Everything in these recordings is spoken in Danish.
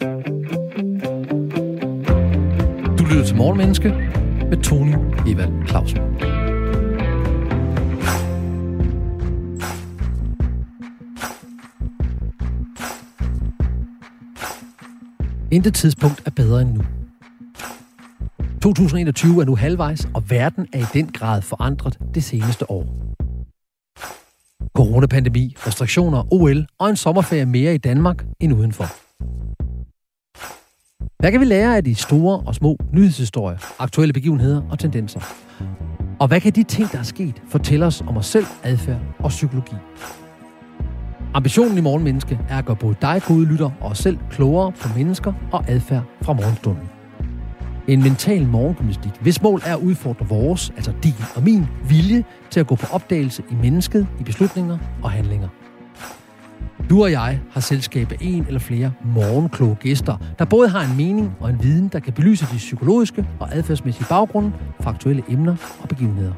Du lytter til Morgenmenneske med Tony Evald Clausen. Intet tidspunkt er bedre end nu. 2021 er nu halvvejs, og verden er i den grad forandret det seneste år. Coronapandemi, restriktioner, OL og en sommerferie mere i Danmark end udenfor. Hvad kan vi lære af de store og små nyhedshistorier, aktuelle begivenheder og tendenser? Og hvad kan de ting, der er sket, fortælle os om os selv, adfærd og psykologi? Ambitionen i Morgenmenneske er at gøre både dig, gode lytter, og os selv klogere på mennesker og adfærd fra morgenstunden. En mental morgengymnastik, hvis mål er at udfordre vores, altså din og min, vilje til at gå på opdagelse i mennesket, i beslutninger og handlinger. Du og jeg har selskab af en eller flere morgenkloge gæster, der både har en mening og en viden, der kan belyse de psykologiske og adfærdsmæssige baggrunde for aktuelle emner og begivenheder.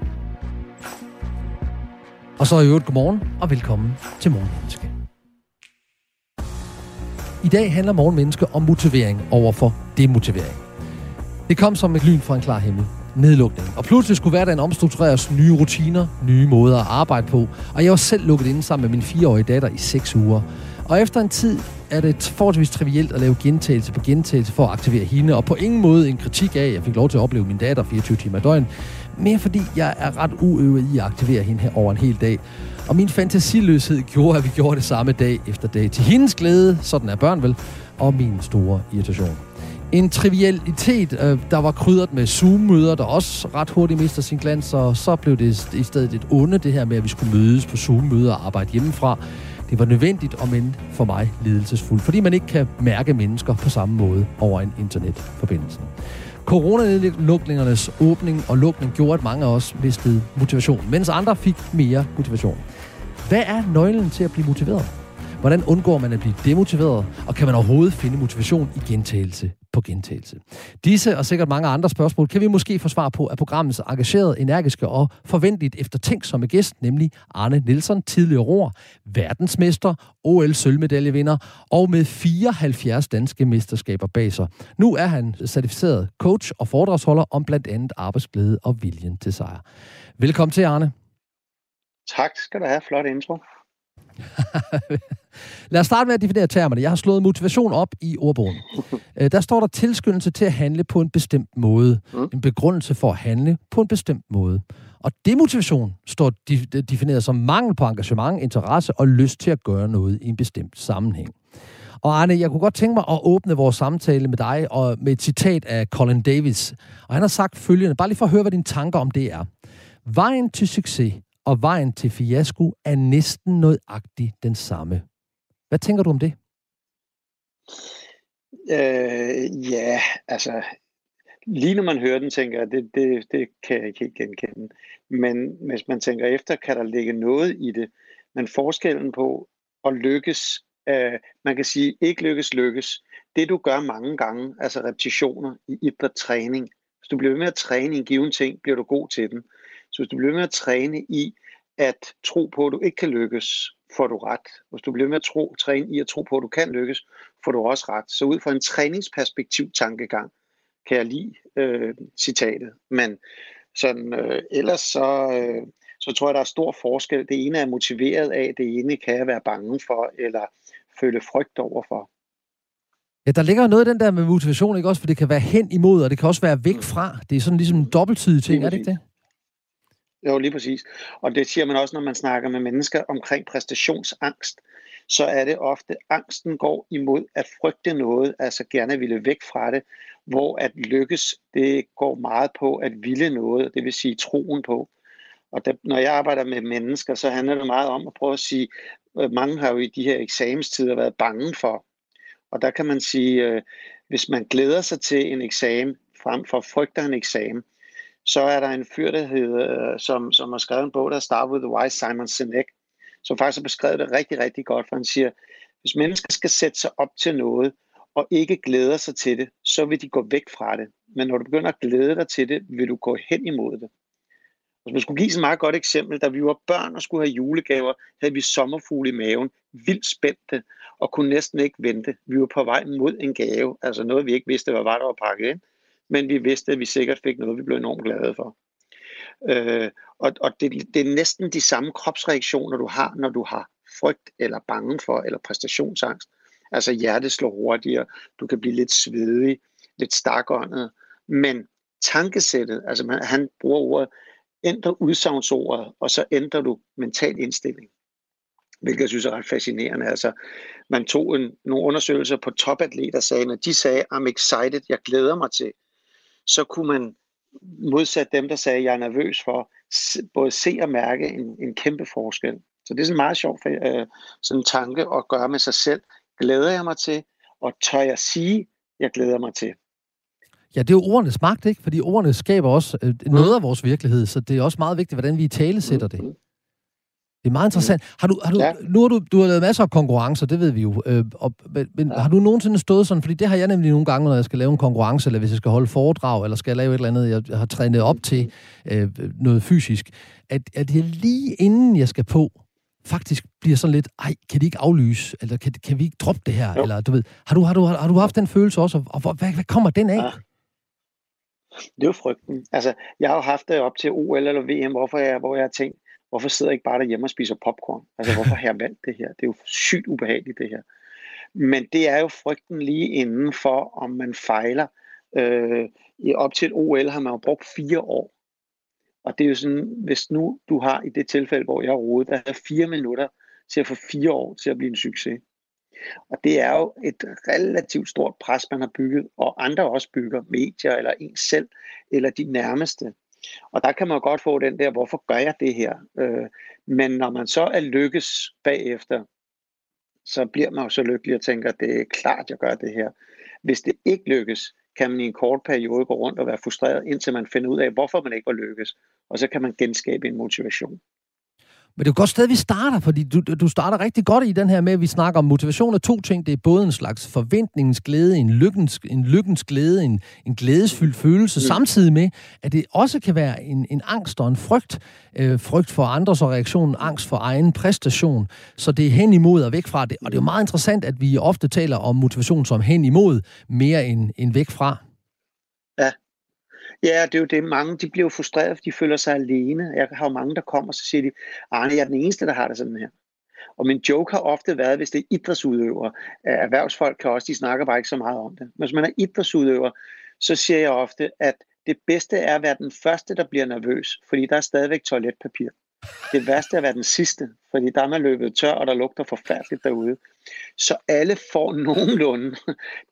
Og så i øvrigt godmorgen og velkommen til Morgenmenneske. I dag handler Morgenmenneske om motivering over for demotivering. Det kom som et lyn fra en klar himmel. Nedlukning. Og pludselig skulle hverdagen omstruktureres nye rutiner, nye måder at arbejde på. Og jeg var selv lukket inde sammen med min fireårige datter i seks uger. Og efter en tid er det forholdsvis trivielt at lave gentagelse på gentagelse for at aktivere hende, og på ingen måde en kritik af, at jeg fik lov til at opleve min datter 24 timer i døgn. Mere fordi jeg er ret uøvet i at aktivere hende her over en hel dag. Og min fantasiløshed gjorde, at vi gjorde det samme dag efter dag. Til hendes glæde, sådan er børn vel, og min store irritation. En trivialitet, øh, der var krydret med Zoom-møder, der også ret hurtigt mister sin glans, og så blev det i stedet et onde, det her med, at vi skulle mødes på Zoom-møder og arbejde hjemmefra. Det var nødvendigt, og men for mig lidelsesfuldt, fordi man ikke kan mærke mennesker på samme måde over en internetforbindelse. Coronanedlukningernes åbning og lukning gjorde, at mange af os mistede motivation, mens andre fik mere motivation. Hvad er nøglen til at blive motiveret? Hvordan undgår man at blive demotiveret? Og kan man overhovedet finde motivation i gentagelse på gentagelse? Disse og sikkert mange andre spørgsmål kan vi måske få svar på af programmets engagerede, energiske og forventeligt eftertænksomme gæst, nemlig Arne Nielsen, tidligere roer, verdensmester, OL-sølvmedaljevinder og med 74 danske mesterskaber bag sig. Nu er han certificeret coach og foredragsholder om blandt andet arbejdsglæde og viljen til sejr. Velkommen til, Arne. Tak skal du have. Flot intro. Lad os starte med at definere termerne. Jeg har slået motivation op i ordbogen. Øh, der står der tilskyndelse til at handle på en bestemt måde. Mm. En begrundelse for at handle på en bestemt måde. Og demotivation står defineret som mangel på engagement, interesse og lyst til at gøre noget i en bestemt sammenhæng. Og Arne, jeg kunne godt tænke mig at åbne vores samtale med dig og med et citat af Colin Davis. Og han har sagt følgende, bare lige for at høre, hvad dine tanker om det er. Vejen til succes og vejen til fiasko er næsten nøjagtigt den samme. Hvad tænker du om det? Øh, ja, altså, lige når man hører den, tænker jeg, det, det, det kan jeg ikke helt genkende. Men hvis man tænker efter, kan der ligge noget i det. Men forskellen på at lykkes, øh, man kan sige, ikke lykkes, lykkes. Det du gør mange gange, altså repetitioner i idræt-træning. Hvis du bliver ved med at træne i en given ting, bliver du god til den. Så hvis du bliver ved med at træne i at tro på, at du ikke kan lykkes, får du ret. Hvis du bliver med at tro, træne i at tro på, at du kan lykkes, får du også ret. Så ud fra en træningsperspektiv tankegang, kan jeg lide øh, citatet. Men sådan, øh, ellers så, øh, så tror jeg, der er stor forskel. Det ene er motiveret af, det ene kan jeg være bange for, eller føle frygt overfor. Ja, der ligger noget i den der med motivation, ikke også? For det kan være hen imod, og det kan også være væk fra. Det er sådan ligesom en dobbelttydig ting, er det ikke det? Jo, lige præcis. Og det siger man også, når man snakker med mennesker omkring præstationsangst, så er det ofte, angsten går imod at frygte noget, altså gerne ville væk fra det, hvor at lykkes, det går meget på at ville noget, det vil sige troen på. Og der, når jeg arbejder med mennesker, så handler det meget om at prøve at sige, øh, mange har jo i de her eksamenstider været bange for. Og der kan man sige, øh, hvis man glæder sig til en eksamen, frem for frygter en eksamen, så er der en fyr, der hedder, øh, som, som har skrevet en bog, der starter with the wise Simon Sinek, som faktisk har beskrevet det rigtig, rigtig godt, for han siger, hvis mennesker skal sætte sig op til noget, og ikke glæder sig til det, så vil de gå væk fra det. Men når du begynder at glæde dig til det, vil du gå hen imod det. Hvis man skulle give så meget godt eksempel, da vi var børn og skulle have julegaver, havde vi sommerfugle i maven, vildt spændte, og kunne næsten ikke vente. Vi var på vej mod en gave, altså noget vi ikke vidste, hvad var der var pakket ind, men vi vidste, at vi sikkert fik noget, vi blev enormt glade for. Øh, og og det, det er næsten de samme kropsreaktioner, du har, når du har frygt eller bange for, eller præstationsangst. Altså hjertet slår hurtigere, du kan blive lidt svedig, lidt stakåndet, men tankesættet, altså man, han bruger ordet, ændrer udsagnsordet, og så ændrer du mental indstilling. Hvilket jeg synes er ret fascinerende. Altså, man tog en, nogle undersøgelser på topatleter, sagde, når de sagde, I'm excited, jeg glæder mig til, så kunne man modsat dem, der sagde, jeg er nervøs for, både se og mærke en, en kæmpe forskel. Så det er sådan en meget sjov øh, sådan en tanke at gøre med sig selv. Glæder jeg mig til, og tør jeg sige, jeg glæder mig til. Ja, det er jo ordenes magt, ikke? Fordi ordene skaber også øh, noget af vores virkelighed, så det er også meget vigtigt, hvordan vi i tale sætter det. Det er meget interessant. Har du, har du, ja. Nu har du, du har lavet masser af konkurrencer, det ved vi jo. Øh, og, men ja. har du nogensinde stået sådan, fordi det har jeg nemlig nogle gange, når jeg skal lave en konkurrence, eller hvis jeg skal holde foredrag, eller skal jeg lave et eller andet, jeg har trænet op til øh, noget fysisk, at, at jeg lige inden jeg skal på, faktisk bliver sådan lidt, ej, kan de ikke aflyse, eller kan, kan vi ikke droppe det her, jo. eller du ved, har du, har, du, har du haft den følelse også, og hvad, hvad kommer den af? Ja. Det er jo frygten. Altså, jeg har jo haft det op til OL eller VM, hvorfor jeg, hvor jeg har tænkt, hvorfor sidder jeg ikke bare derhjemme og spiser popcorn? Altså, hvorfor har jeg valgt det her? Det er jo sygt ubehageligt, det her. Men det er jo frygten lige inden for, om man fejler. Øh, i op til et OL har man jo brugt fire år. Og det er jo sådan, hvis nu du har i det tilfælde, hvor jeg roede, der er fire minutter til at få fire år til at blive en succes. Og det er jo et relativt stort pres, man har bygget, og andre også bygger, medier eller en selv, eller de nærmeste. Og der kan man godt få den der, hvorfor gør jeg det her? Øh, men når man så er lykkes bagefter, så bliver man jo så lykkelig og tænker, det er klart, jeg gør det her. Hvis det ikke lykkes, kan man i en kort periode gå rundt og være frustreret, indtil man finder ud af, hvorfor man ikke var lykkes. Og så kan man genskabe en motivation. Men det er jo godt sted, vi starter, fordi du, du starter rigtig godt i den her med, at vi snakker om motivation af to ting. Det er både en slags forventningens glæde, en lykkens, en lykkens glæde, en, en glædesfyldt følelse, mm. samtidig med, at det også kan være en, en angst og en frygt. Øh, frygt for andres og reaktion, angst for egen præstation. Så det er hen imod og væk fra det. Og det er jo meget interessant, at vi ofte taler om motivation som hen imod, mere end, end væk fra. Ja, det er jo det. Mange de bliver frustreret, fordi de føler sig alene. Jeg har jo mange, der kommer, og så siger de, Arne, jeg er den eneste, der har det sådan her. Og min joke har ofte været, hvis det er idrætsudøvere, erhvervsfolk kan også, de snakker bare ikke så meget om det. Men hvis man er idrætsudøver, så siger jeg ofte, at det bedste er at være den første, der bliver nervøs, fordi der er stadigvæk toiletpapir. Det værste er at være den sidste, fordi der er man løbet tør, og der lugter forfærdeligt derude. Så alle får nogenlunde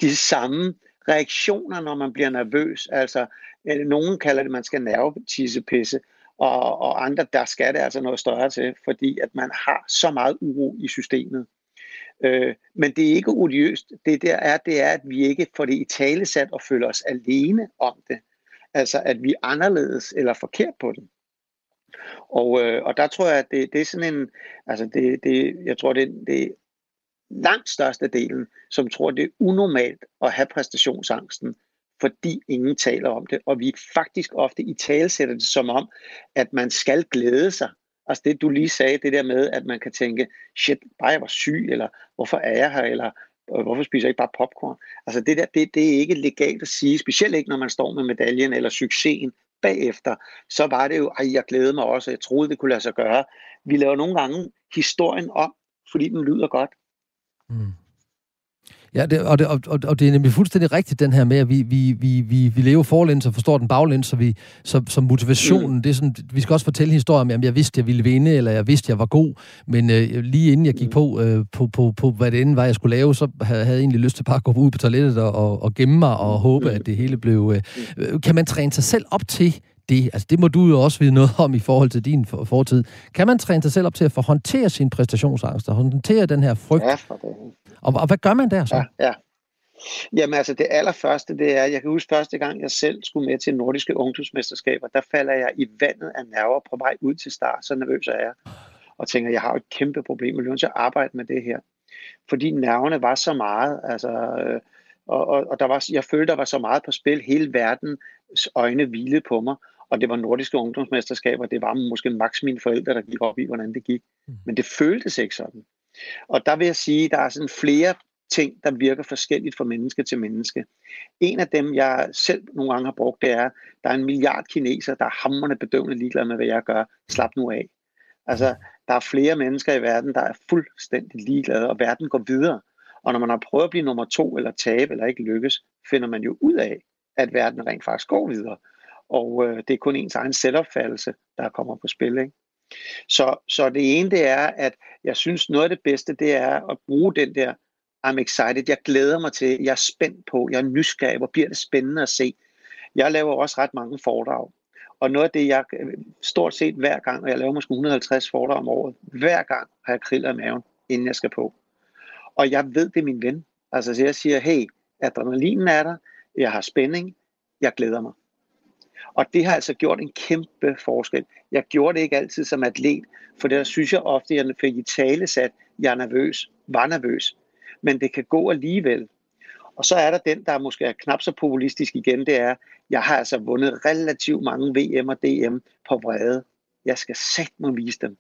de samme reaktioner, når man bliver nervøs. Altså, øh, nogen kalder det, at man skal nervetissepisse, og, og andre, der skal det altså noget større til, fordi at man har så meget uro i systemet. Øh, men det er ikke odiøst. Det der er, det er, at vi ikke får det i tale sat og føler os alene om det. Altså, at vi er anderledes eller forkert på det. Og, øh, og der tror jeg, at det, det er sådan en, altså det, det, jeg tror, det, det langt største delen, som tror, det er unormalt at have præstationsangsten, fordi ingen taler om det, og vi faktisk ofte i tale sætter det som om, at man skal glæde sig. Altså det, du lige sagde, det der med, at man kan tænke, shit, bare jeg var syg, eller hvorfor er jeg her, eller hvorfor spiser jeg ikke bare popcorn? Altså det der, det, det er ikke legalt at sige, specielt ikke når man står med medaljen eller succesen bagefter, så var det jo, ej, jeg glædede mig også, jeg troede, det kunne lade sig gøre. Vi laver nogle gange historien om, fordi den lyder godt. Mm. Ja, det, og, det, og, og det er nemlig fuldstændig rigtigt, den her med, at vi, vi, vi, vi, vi lever forlæns og forstår den baglæns, så, vi, så, så motivationen, mm. det er sådan, vi skal også fortælle historier om, at jeg vidste, jeg ville vinde, eller jeg vidste, jeg var god, men øh, lige inden jeg gik mm. på, øh, på, på, på, hvad det end var, jeg skulle lave, så havde jeg egentlig lyst til bare at gå ud på toilettet og, og, og gemme mig og håbe, mm. at det hele blev... Øh, øh, kan man træne sig selv op til det? Altså, det må du jo også vide noget om i forhold til din fortid. Kan man træne sig selv op til at få håndtere sin præstationsangst og håndtere den her frygt? Ja, for det. Og, og hvad gør man der så? Ja, ja. Jamen altså det allerførste, det er, jeg kan huske første gang, jeg selv skulle med til nordiske ungdomsmesterskaber, der falder jeg i vandet af nerver på vej ud til start, så nervøs er jeg. Og tænker, jeg har et kæmpe problem, jeg er nødt til at arbejde med det her. Fordi nerverne var så meget, altså, øh, og, og, og der var, jeg følte, der var så meget på spil, hele verdens øjne hvilede på mig, og det var nordiske ungdomsmesterskaber, det var måske maks mine forældre, der gik op i, hvordan det gik. Mm. Men det føltes ikke sådan. Og der vil jeg sige, der er sådan flere ting, der virker forskelligt fra menneske til menneske. En af dem, jeg selv nogle gange har brugt, det er, der er en milliard kineser, der er hammerne bedøvende ligeglade med, hvad jeg gør. Slap nu af. Altså, der er flere mennesker i verden, der er fuldstændig ligeglade, og verden går videre. Og når man har prøvet at blive nummer to, eller tabe, eller ikke lykkes, finder man jo ud af, at verden rent faktisk går videre. Og øh, det er kun ens egen selvopfattelse, der kommer på spil. Ikke? Så, så det ene, det er, at jeg synes, noget af det bedste, det er at bruge den der I'm excited, jeg glæder mig til, jeg er spændt på, jeg er nysgerrig, hvor bliver det spændende at se. Jeg laver også ret mange foredrag. Og noget af det, jeg øh, stort set hver gang, og jeg laver måske 150 foredrag om året, hver gang har jeg kriller i maven, inden jeg skal på. Og jeg ved, det er min ven. Altså, så jeg siger, hey, adrenalinen er der, jeg har spænding, jeg glæder mig. Og det har altså gjort en kæmpe forskel. Jeg gjorde det ikke altid som atlet, for der synes jeg ofte, at jeg fik i tale sat, jeg er nervøs, var nervøs. Men det kan gå alligevel. Og så er der den, der måske er knap så populistisk igen, det er, jeg har altså vundet relativt mange VM og DM på vrede. Jeg skal sætte mig vise dem.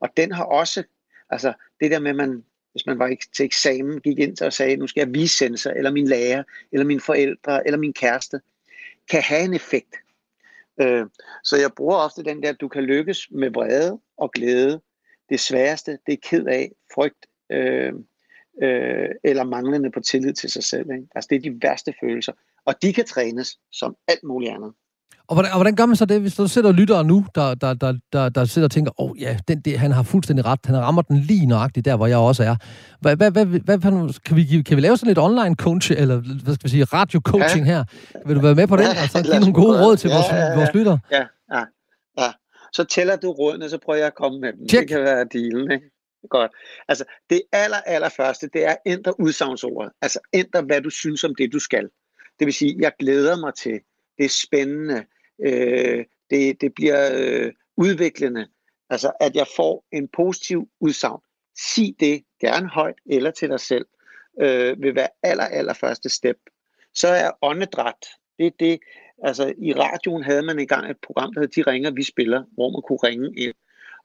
Og den har også, altså det der med, man, hvis man var til eksamen, gik ind og sagde, nu skal jeg vise sensor, eller min lærer, eller mine forældre, eller min kæreste, kan have en effekt. Øh, så jeg bruger ofte den der, du kan lykkes med vrede og glæde. Det sværeste, det er ked af, frygt, øh, øh, eller manglende på tillid til sig selv. Ikke? Altså det er de værste følelser. Og de kan trænes som alt muligt andet. Og hvordan, og hvordan gør man så det, hvis du sidder og lytter nu, der, der, der, der, der sidder og tænker, åh oh, ja, den, det, han har fuldstændig ret, han rammer den lige nøjagtigt der, hvor jeg også er. Hvad, hvad, hvad, hvad, kan, vi, kan vi lave sådan lidt online coaching, eller hvad skal vi sige, radio coaching ja. her? Vil du være med på det, og så give nogle gode råd til ja, vores, ja, ja, vores lytter? Ja, ja, ja. Så tæller du rådene, så prøver jeg at komme med dem. Check. Det kan være dealen, ikke? Godt. Altså, det aller, aller første, det er ændre udsagnsordet. Altså, ændre, hvad du synes om det, du skal. Det vil sige, jeg glæder mig til, det er spændende, øh, det, det bliver øh, udviklende. Altså, at jeg får en positiv udsagn. Sig det gerne højt eller til dig selv, øh, vil være aller, aller første step. Så er åndedræt. Det er det, altså i radioen havde man engang et program, der hed De ringer, vi spiller, hvor man kunne ringe ind.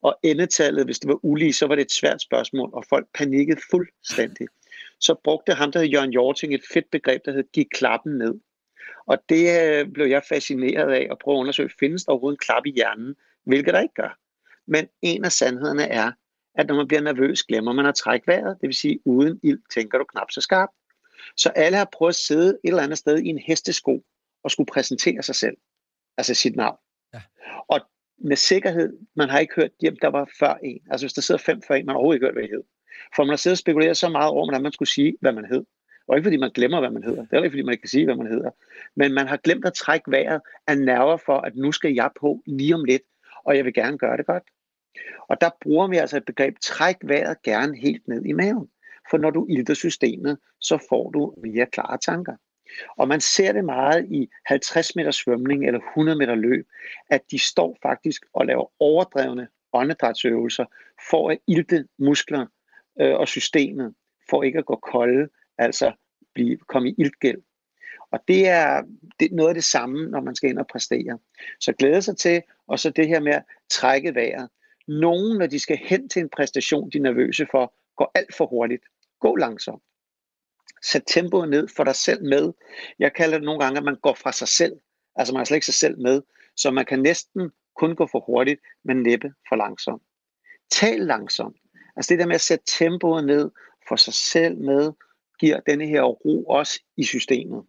Og endetallet, hvis det var ulige, så var det et svært spørgsmål, og folk panikkede fuldstændig. Så brugte ham, der hed Jørgen Jorting, et fedt begreb, der hed giv klappen ned. Og det øh, blev jeg fascineret af at prøve at undersøge, findes der overhovedet en klap i hjernen, hvilket der ikke gør. Men en af sandhederne er, at når man bliver nervøs, glemmer man at trække vejret, det vil sige, uden ild tænker du knap så skarpt. Så alle har prøvet at sidde et eller andet sted i en hestesko og skulle præsentere sig selv, altså sit navn. Ja. Og med sikkerhed, man har ikke hørt, at der var før en. Altså hvis der sidder fem før en, man har overhovedet ikke hørt, hvad I hed. For man har siddet og spekuleret så meget over, hvordan man skulle sige, hvad man hed. Og ikke fordi man glemmer, hvad man hedder. Det er ikke fordi, man ikke kan sige, hvad man hedder. Men man har glemt at trække vejret af nerver for, at nu skal jeg på lige om lidt, og jeg vil gerne gøre det godt. Og der bruger vi altså et begreb, træk vejret gerne helt ned i maven. For når du ilter systemet, så får du mere klare tanker. Og man ser det meget i 50 meter svømning eller 100 meter løb, at de står faktisk og laver overdrevne åndedrætsøvelser for at ilte muskler øh, og systemet, for ikke at gå kolde, altså blive, komme i iltgæld. Og det er, det er noget af det samme, når man skal ind og præstere. Så glæde sig til, og så det her med at trække vejret. Nogen, når de skal hen til en præstation, de er nervøse for, går alt for hurtigt. Gå langsomt. Sæt tempoet ned, for dig selv med. Jeg kalder det nogle gange, at man går fra sig selv. Altså man har slet ikke sig selv med. Så man kan næsten kun gå for hurtigt, men næppe for langsomt. Tal langsomt. Altså det der med at sætte tempoet ned, for sig selv med, giver denne her ro også i systemet.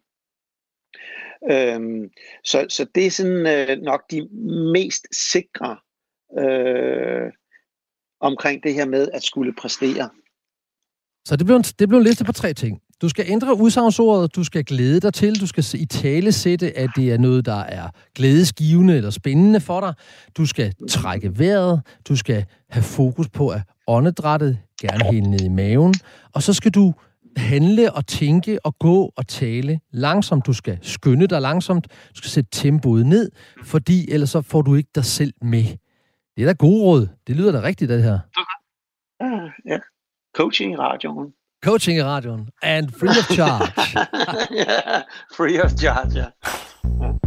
Øhm, så, så det er sådan øh, nok de mest sikre øh, omkring det her med at skulle præstere. Så det blev, en, det blev en liste på tre ting. Du skal ændre udsagnsordet, du skal glæde dig til, du skal i tale sætte, at det er noget, der er glædesgivende eller spændende for dig. Du skal trække vejret, du skal have fokus på at åndedrættet, gerne helt ned i maven, og så skal du handle og tænke og gå og tale langsomt. Du skal skynde dig langsomt. Du skal sætte tempoet ned, fordi ellers så får du ikke dig selv med. Det er da gode råd. Det lyder da rigtigt, det her. Okay. Ja, coaching i radioen. Coaching i radioen. And free of charge. yeah, free of charge, ja.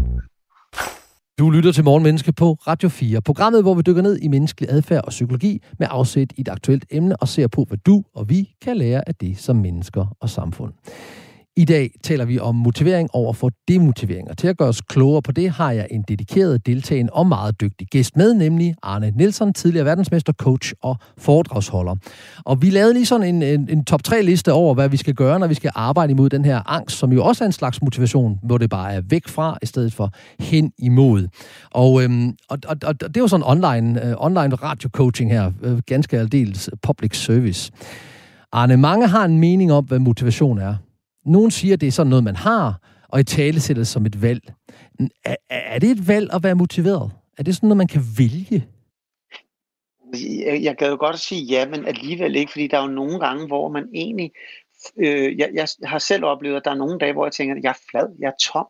Du lytter til Morgenmenneske på Radio 4. Programmet, hvor vi dykker ned i menneskelig adfærd og psykologi med afsæt i et aktuelt emne og ser på, hvad du og vi kan lære af det som mennesker og samfund. I dag taler vi om motivering over for demotivering, og til at gøre os klogere på det, har jeg en dedikeret, deltagende og meget dygtig gæst med, nemlig Arne Nielsen, tidligere verdensmester, coach og foredragsholder. Og vi lavede lige sådan en, en, en top 3-liste over, hvad vi skal gøre, når vi skal arbejde imod den her angst, som jo også er en slags motivation, hvor det bare er væk fra, i stedet for hen imod. Og, øhm, og, og, og det er jo sådan online, øh, online radio-coaching her, øh, ganske aldeles public service. Arne, mange har en mening om, hvad motivation er. Nogen siger, at det er sådan noget, man har, og i tale sættes som et valg. Er, er det et valg at være motiveret? Er det sådan noget, man kan vælge? Jeg, jeg gad jo godt at sige ja, men alligevel ikke, fordi der er jo nogle gange, hvor man egentlig... Øh, jeg, jeg har selv oplevet, at der er nogle dage, hvor jeg tænker, at jeg er flad, jeg er tom.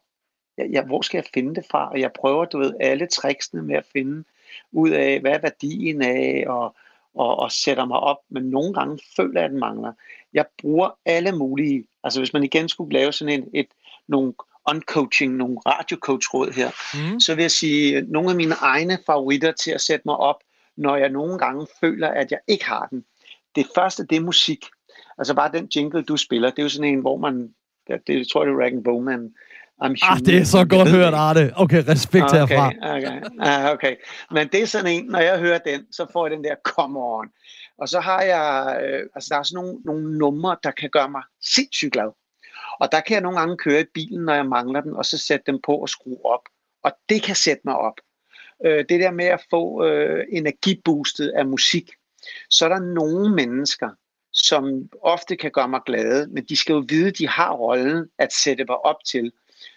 Jeg, jeg, hvor skal jeg finde det fra? Og jeg prøver, du ved, alle tricksene med at finde ud af, hvad er værdien af, og, og, og sætter mig op, men nogle gange føler jeg, at den mangler. Jeg bruger alle mulige Altså hvis man igen skulle lave sådan en, et, nogle uncoaching, nogle radiocoach-råd her, mm. så vil jeg sige, nogle af mine egne favoritter til at sætte mig op, når jeg nogle gange føler, at jeg ikke har den. Det første, det er musik. Altså bare den jingle, du spiller, det er jo sådan en, hvor man, det, det tror jeg, det er Rag Bowman, I'm ah, det er så godt hørt, Arne. Okay, respekt okay, herfra. Okay, ah, okay. Men det er sådan en, når jeg hører den, så får jeg den der come on. Og så har jeg, øh, altså der er sådan nogle, nogle numre, der kan gøre mig sindssygt glad. Og der kan jeg nogle gange køre i bilen, når jeg mangler den, og så sætte dem på og skrue op. Og det kan sætte mig op. Øh, det der med at få øh, energiboostet af musik. Så er der nogle mennesker, som ofte kan gøre mig glade, men de skal jo vide, at de har rollen at sætte mig op til,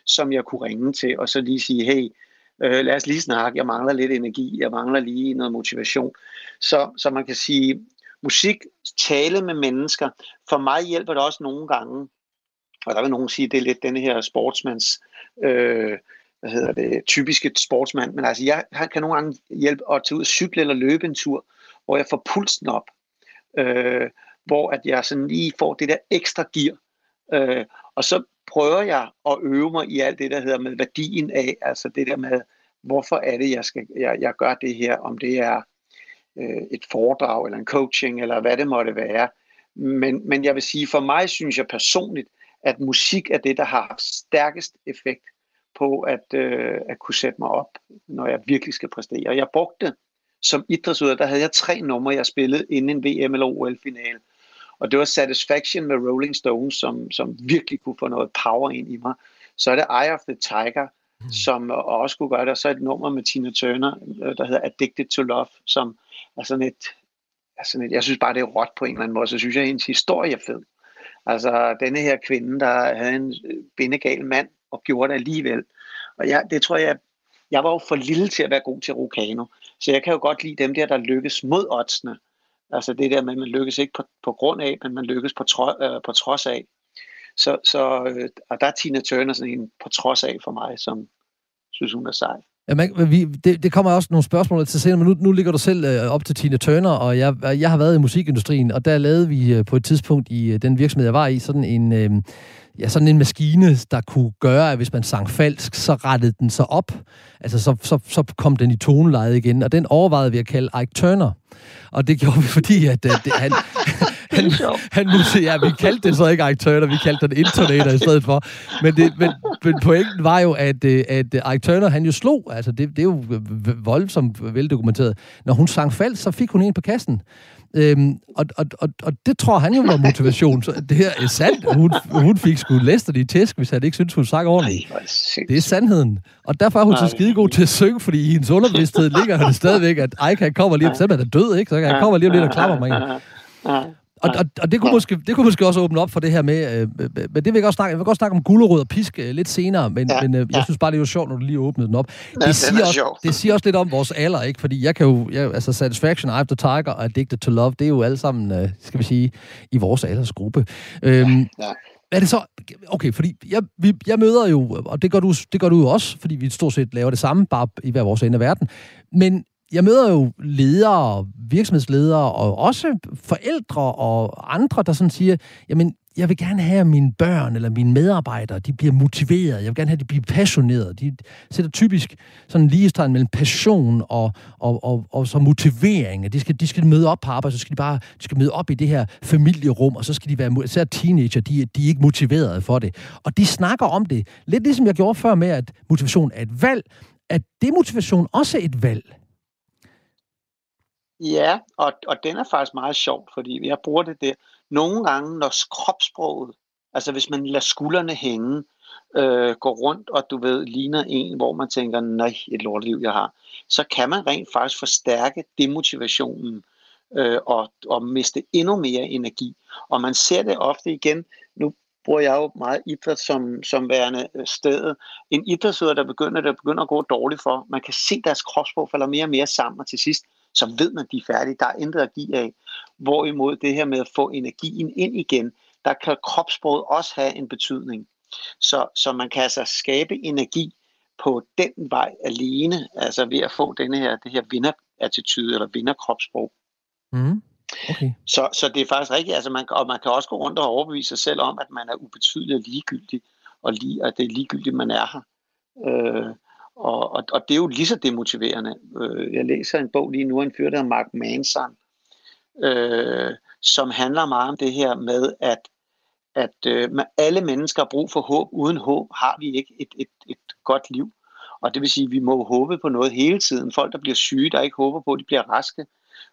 som jeg kunne ringe til, og så lige sige, hey, øh, lad os lige snakke, jeg mangler lidt energi, jeg mangler lige noget motivation. Så, så man kan sige, musik, tale med mennesker, for mig hjælper det også nogle gange, og der vil nogen sige, det er lidt den her sportsmands, øh, hvad hedder det, typiske sportsmand, men altså jeg han kan nogle gange hjælpe at tage ud og cykle eller løbe en tur, hvor jeg får pulsen op, øh, hvor at jeg sådan lige får det der ekstra gear, øh, og så prøver jeg at øve mig i alt det, der hedder med værdien af, altså det der med, hvorfor er det, jeg, skal, jeg, jeg gør det her, om det er øh, et foredrag eller en coaching, eller hvad det måtte være. Men, men jeg vil sige, for mig synes jeg personligt, at musik er det, der har haft stærkest effekt på at, øh, at kunne sætte mig op, når jeg virkelig skal præstere. Jeg brugte som idrætsudøver, der havde jeg tre numre, jeg spillede inden en VM eller OL-finale. Og det var Satisfaction med Rolling Stones, som, som virkelig kunne få noget power ind i mig. Så er det Eye of the Tiger, mm. som også kunne gøre det. Og så et nummer med Tina Turner, øh, der hedder Addicted to Love, som er sådan et, er sådan et jeg synes bare, det er råt på en eller anden måde. Så synes jeg, at hendes historie er fed. Altså, denne her kvinde, der havde en bindegal mand og gjorde det alligevel. Og jeg, det tror jeg, jeg var jo for lille til at være god til Rokano. Så jeg kan jo godt lide dem der, der lykkes mod oddsene. Altså det der med, at man lykkes ikke på, på grund af, men man lykkes på, tro, øh, på trods af. Så, så øh, og der er Tina Turner sådan en på trods af for mig, som synes, hun er sej. Ja, man, vi, det, det kommer også nogle spørgsmål til senere, men nu, nu ligger du selv øh, op til Tina Turner, og jeg, jeg har været i musikindustrien, og der lavede vi øh, på et tidspunkt i øh, den virksomhed, jeg var i, sådan en, øh, ja, sådan en maskine, der kunne gøre, at hvis man sang falsk, så rettede den sig op. Altså, så, så, så kom den i tonelejet igen, og den overvejede vi at kalde Ike Turner. Og det gjorde vi, fordi at, øh, det, han, han, han musik, ja, vi kaldte det så ikke Ike Turner, vi kaldte den Intonator i stedet for. Men, det, men, men pointen var jo, at, øh, at Ike Turner, han jo slog, altså det, det er jo voldsomt veldokumenteret. Når hun sang falsk, så fik hun en på kassen. Øhm, og, og, og, og det tror han jo var motivation. Så det her er sandt. Hun, hun fik sgu Lester i tæsk, hvis han ikke synes, hun sang ordentligt. Det er sandheden. Og derfor er hun så skide god til at synge, fordi i hendes underbevidsthed ligger det stadigvæk, at Ike kommer lige om, selvom han er død, ikke? så han kommer lige om lidt og klapper mig. Og, og, og det, kunne måske, det kunne måske også åbne op for det her med, øh, men det vil jeg godt snakke, jeg vil godt snakke om gulerod og pisk øh, lidt senere, men, ja, men øh, jeg ja. synes bare, det er jo sjovt, når du lige åbnede den op. Ja, det, siger også, det siger også lidt om vores alder, ikke? Fordi jeg kan jo, jeg, altså Satisfaction, After Tiger og Addicted to Love, det er jo alle sammen, øh, skal vi sige, i vores aldersgruppe. Øhm, ja, ja. Er det så... Okay, fordi jeg, vi, jeg møder jo, og det gør, du, det gør du jo også, fordi vi stort set laver det samme, bare i hver vores ende af verden. Men jeg møder jo ledere, virksomhedsledere og også forældre og andre, der sådan siger, jamen, jeg vil gerne have, at mine børn eller mine medarbejdere, de bliver motiveret. Jeg vil gerne have, at de bliver passionerede. De sætter typisk sådan en ligestegn mellem passion og, og, og, og så motivering. De skal, de skal møde op på arbejde, så skal de bare de skal møde op i det her familierum, og så skal de være, især teenager, de, de er ikke motiverede for det. Og de snakker om det, lidt ligesom jeg gjorde før med, at motivation er et valg, at demotivation også er et valg. Ja, og, og den er faktisk meget sjov, fordi jeg bruger det der. Nogle gange, når kropssproget, altså hvis man lader skuldrene hænge, øh, går rundt, og du ved, ligner en, hvor man tænker, nej, et lorteliv, jeg har, så kan man rent faktisk forstærke demotivationen øh, og, og miste endnu mere energi. Og man ser det ofte igen, nu bruger jeg jo meget idræt som, som værende øh, stedet. En idrætsøder, der begynder, der begynder at gå dårligt for, man kan se deres kropsprog falder mere og mere sammen, og til sidst, så ved man, de er færdige. Der er intet at give af. Hvorimod det her med at få energien ind igen, der kan kropssproget også have en betydning. Så, så man kan altså skabe energi på den vej alene, altså ved at få denne her, det her vinderattitude eller vinderkropssprog. Mm. Okay. Så, så det er faktisk rigtigt, altså man, og man kan også gå rundt og overbevise sig selv om, at man er ubetydelig og ligegyldig, og lige, at det er ligegyldigt, man er her. Øh, og, og, og det er jo lige så demotiverende. Øh, jeg læser en bog lige nu, en fyr, der hedder Mark Manson, øh, som handler meget om det her med, at, at øh, alle mennesker har brug for håb. Uden håb har vi ikke et, et, et godt liv. Og det vil sige, at vi må håbe på noget hele tiden. Folk, der bliver syge, der ikke håber på, at de bliver raske,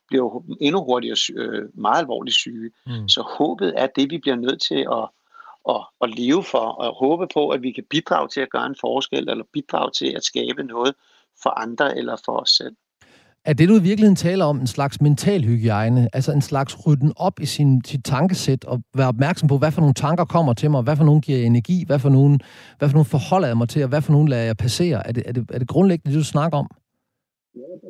bliver jo endnu hurtigere øh, meget alvorligt syge. Mm. Så håbet er det, vi bliver nødt til at, at, at leve for, og håbe på, at vi kan bidrage til at gøre en forskel, eller bidrage til at skabe noget for andre eller for os selv. Er det, du i virkeligheden taler om, en slags mental hygiejne? Altså en slags rydden op i sin, sit tankesæt og være opmærksom på, hvad for nogle tanker kommer til mig, hvad for nogle giver energi, hvad for nogle, hvad for nogle forholder jeg mig til, og hvad for nogle lader jeg passere? Er det, er det, er det grundlæggende det, du snakker om?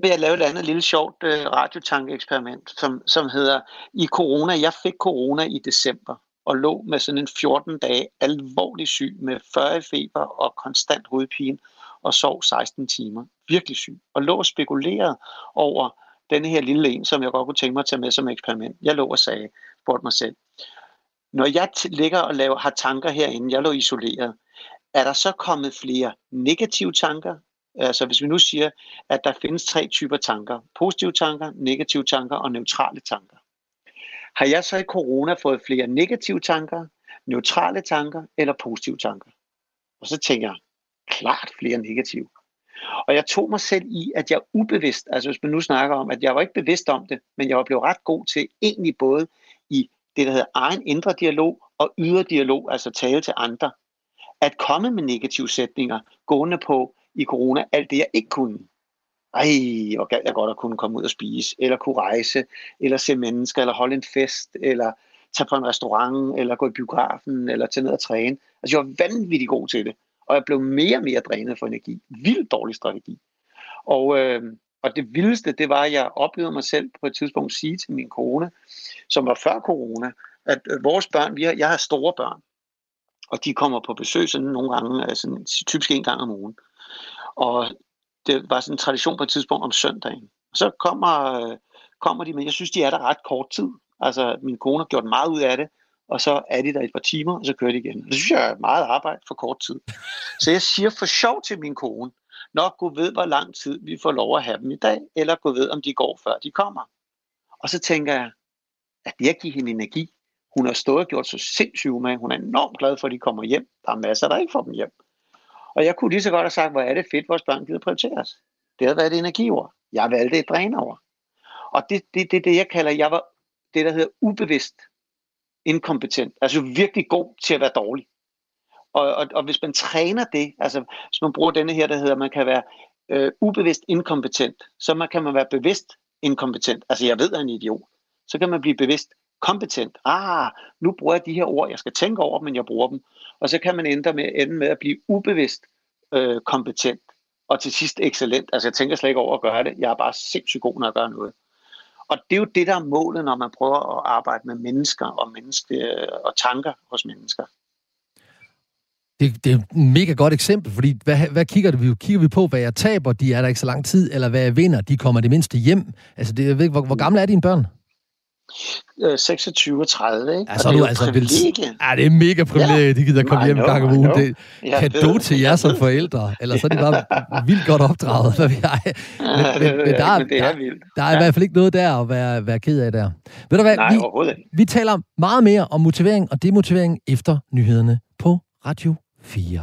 vil jeg lave et andet lille sjovt øh, radiotankeeksperiment, som, som hedder, i corona, jeg fik corona i december, og lå med sådan en 14 dage alvorlig syg med 40 feber og konstant hovedpine, og sov 16 timer. Virkelig syg. Og lå og spekulerede over denne her lille en, som jeg godt kunne tænke mig at tage med som eksperiment. Jeg lå og sagde, spurgte mig selv, når jeg ligger og laver, har tanker herinde, jeg lå isoleret, er der så kommet flere negative tanker, Altså hvis vi nu siger, at der findes tre typer tanker. Positive tanker, negative tanker og neutrale tanker. Har jeg så i corona fået flere negative tanker, neutrale tanker eller positive tanker? Og så tænker jeg, klart flere negative. Og jeg tog mig selv i, at jeg ubevidst, altså hvis man nu snakker om, at jeg var ikke bevidst om det, men jeg var blevet ret god til egentlig både i det, der hedder egen indre dialog og ydre dialog, altså tale til andre, at komme med negative sætninger, gående på, i corona alt det, jeg ikke kunne. Ej, hvor galt jeg godt at kunne komme ud og spise, eller kunne rejse, eller se mennesker, eller holde en fest, eller tage på en restaurant, eller gå i biografen, eller tage ned og træne. Altså, jeg var vanvittigt god til det, og jeg blev mere og mere drænet for energi. Vildt dårlig strategi. Og, øh, og det vildeste, det var, at jeg oplevede mig selv på et tidspunkt sige til min kone, som var før corona, at øh, vores børn, vi har, jeg har store børn, og de kommer på besøg sådan nogle gange, altså typisk en gang om ugen. Og det var sådan en tradition på et tidspunkt om søndagen. Og så kommer, kommer de, men jeg synes, de er der ret kort tid. Altså, min kone har gjort meget ud af det, og så er de der et par timer, og så kører de igen. Det synes jeg er meget arbejde for kort tid. Så jeg siger for sjov til min kone, nok gå ved, hvor lang tid vi får lov at have dem i dag, eller gå ved, om de går, før de kommer. Og så tænker jeg, at det at give hende energi, hun har stået og gjort så sindssygt med, hun er enormt glad for, at de kommer hjem. Der er masser, der ikke får dem hjem. Og jeg kunne lige så godt have sagt, hvor er det fedt, vores børn gider prioriteres. Det havde været et energiord. Jeg valgte et drænover. Og det er det, det, det, jeg kalder, jeg var det, der hedder ubevidst inkompetent. Altså virkelig god til at være dårlig. Og, og, og hvis man træner det, altså hvis man bruger denne her, der hedder, man kan være øh, ubevidst inkompetent, så man, kan man være bevidst inkompetent. Altså jeg ved, at jeg er en idiot. Så kan man blive bevidst kompetent. Ah, nu bruger jeg de her ord, jeg skal tænke over men jeg bruger dem. Og så kan man ende med, ende med at blive ubevidst øh, kompetent, og til sidst excellent. Altså jeg tænker slet ikke over at gøre det. Jeg er bare sindssygt god, når jeg gør noget. Og det er jo det, der er målet, når man prøver at arbejde med mennesker og, menneske, øh, og tanker hos mennesker. Det, det er et mega godt eksempel, fordi hvad, hvad kigger, vi, kigger vi på? Hvad jeg taber, de er der ikke så lang tid, eller hvad jeg vinder, de kommer det mindste hjem. Altså, det, jeg ved, hvor, hvor gamle er dine børn? 26 og 30, ikke? Ja, så er du altså vel... Ja, det er mega privilegie, ja. de gider komme hjem en gang om ugen. Det er kado til jer som forældre, eller så er de bare vildt godt opdraget, hvad vi har. Men, men, men der, er, det er. Der, der er ja. i hvert fald ikke noget der at være, være ked af der. Ved du hvad, Nej, vi, vi taler meget mere om motivering og demotivering efter nyhederne på Radio 4.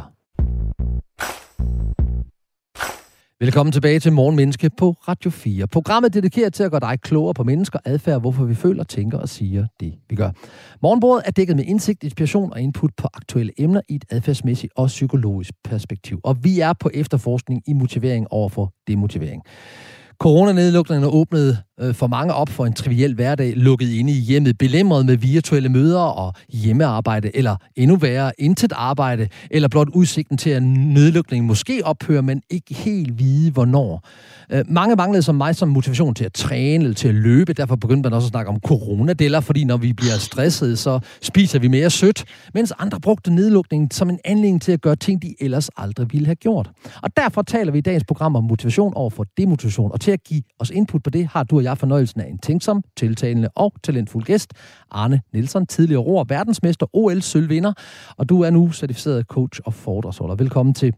Velkommen tilbage til Morgenmenneske på Radio 4. Programmet dedikeret til at gøre dig klogere på mennesker, adfærd, hvorfor vi føler, tænker og siger det, vi gør. Morgenbordet er dækket med indsigt, inspiration og input på aktuelle emner i et adfærdsmæssigt og psykologisk perspektiv. Og vi er på efterforskning i motivering overfor demotivering. Coronanedlukningen åbnede øh, for mange op for en triviel hverdag, lukket inde i hjemmet, belemret med virtuelle møder og hjemmearbejde, eller endnu værre, intet arbejde, eller blot udsigten til, at nedlukningen måske ophører, men ikke helt vide, hvornår. Øh, mange manglede som mig som motivation til at træne eller til at løbe, derfor begyndte man også at snakke om coronadeller, fordi når vi bliver stresset, så spiser vi mere sødt, mens andre brugte nedlukningen som en anledning til at gøre ting, de ellers aldrig ville have gjort. Og derfor taler vi i dagens program om motivation over for demotivation, og til at give os input på det, har du og jeg fornøjelsen af en tænksom, tiltalende og talentfuld gæst, Arne Nielsen, tidligere roer, verdensmester, OL-sølvvinder, og du er nu certificeret coach og foredragsholder. Velkommen til.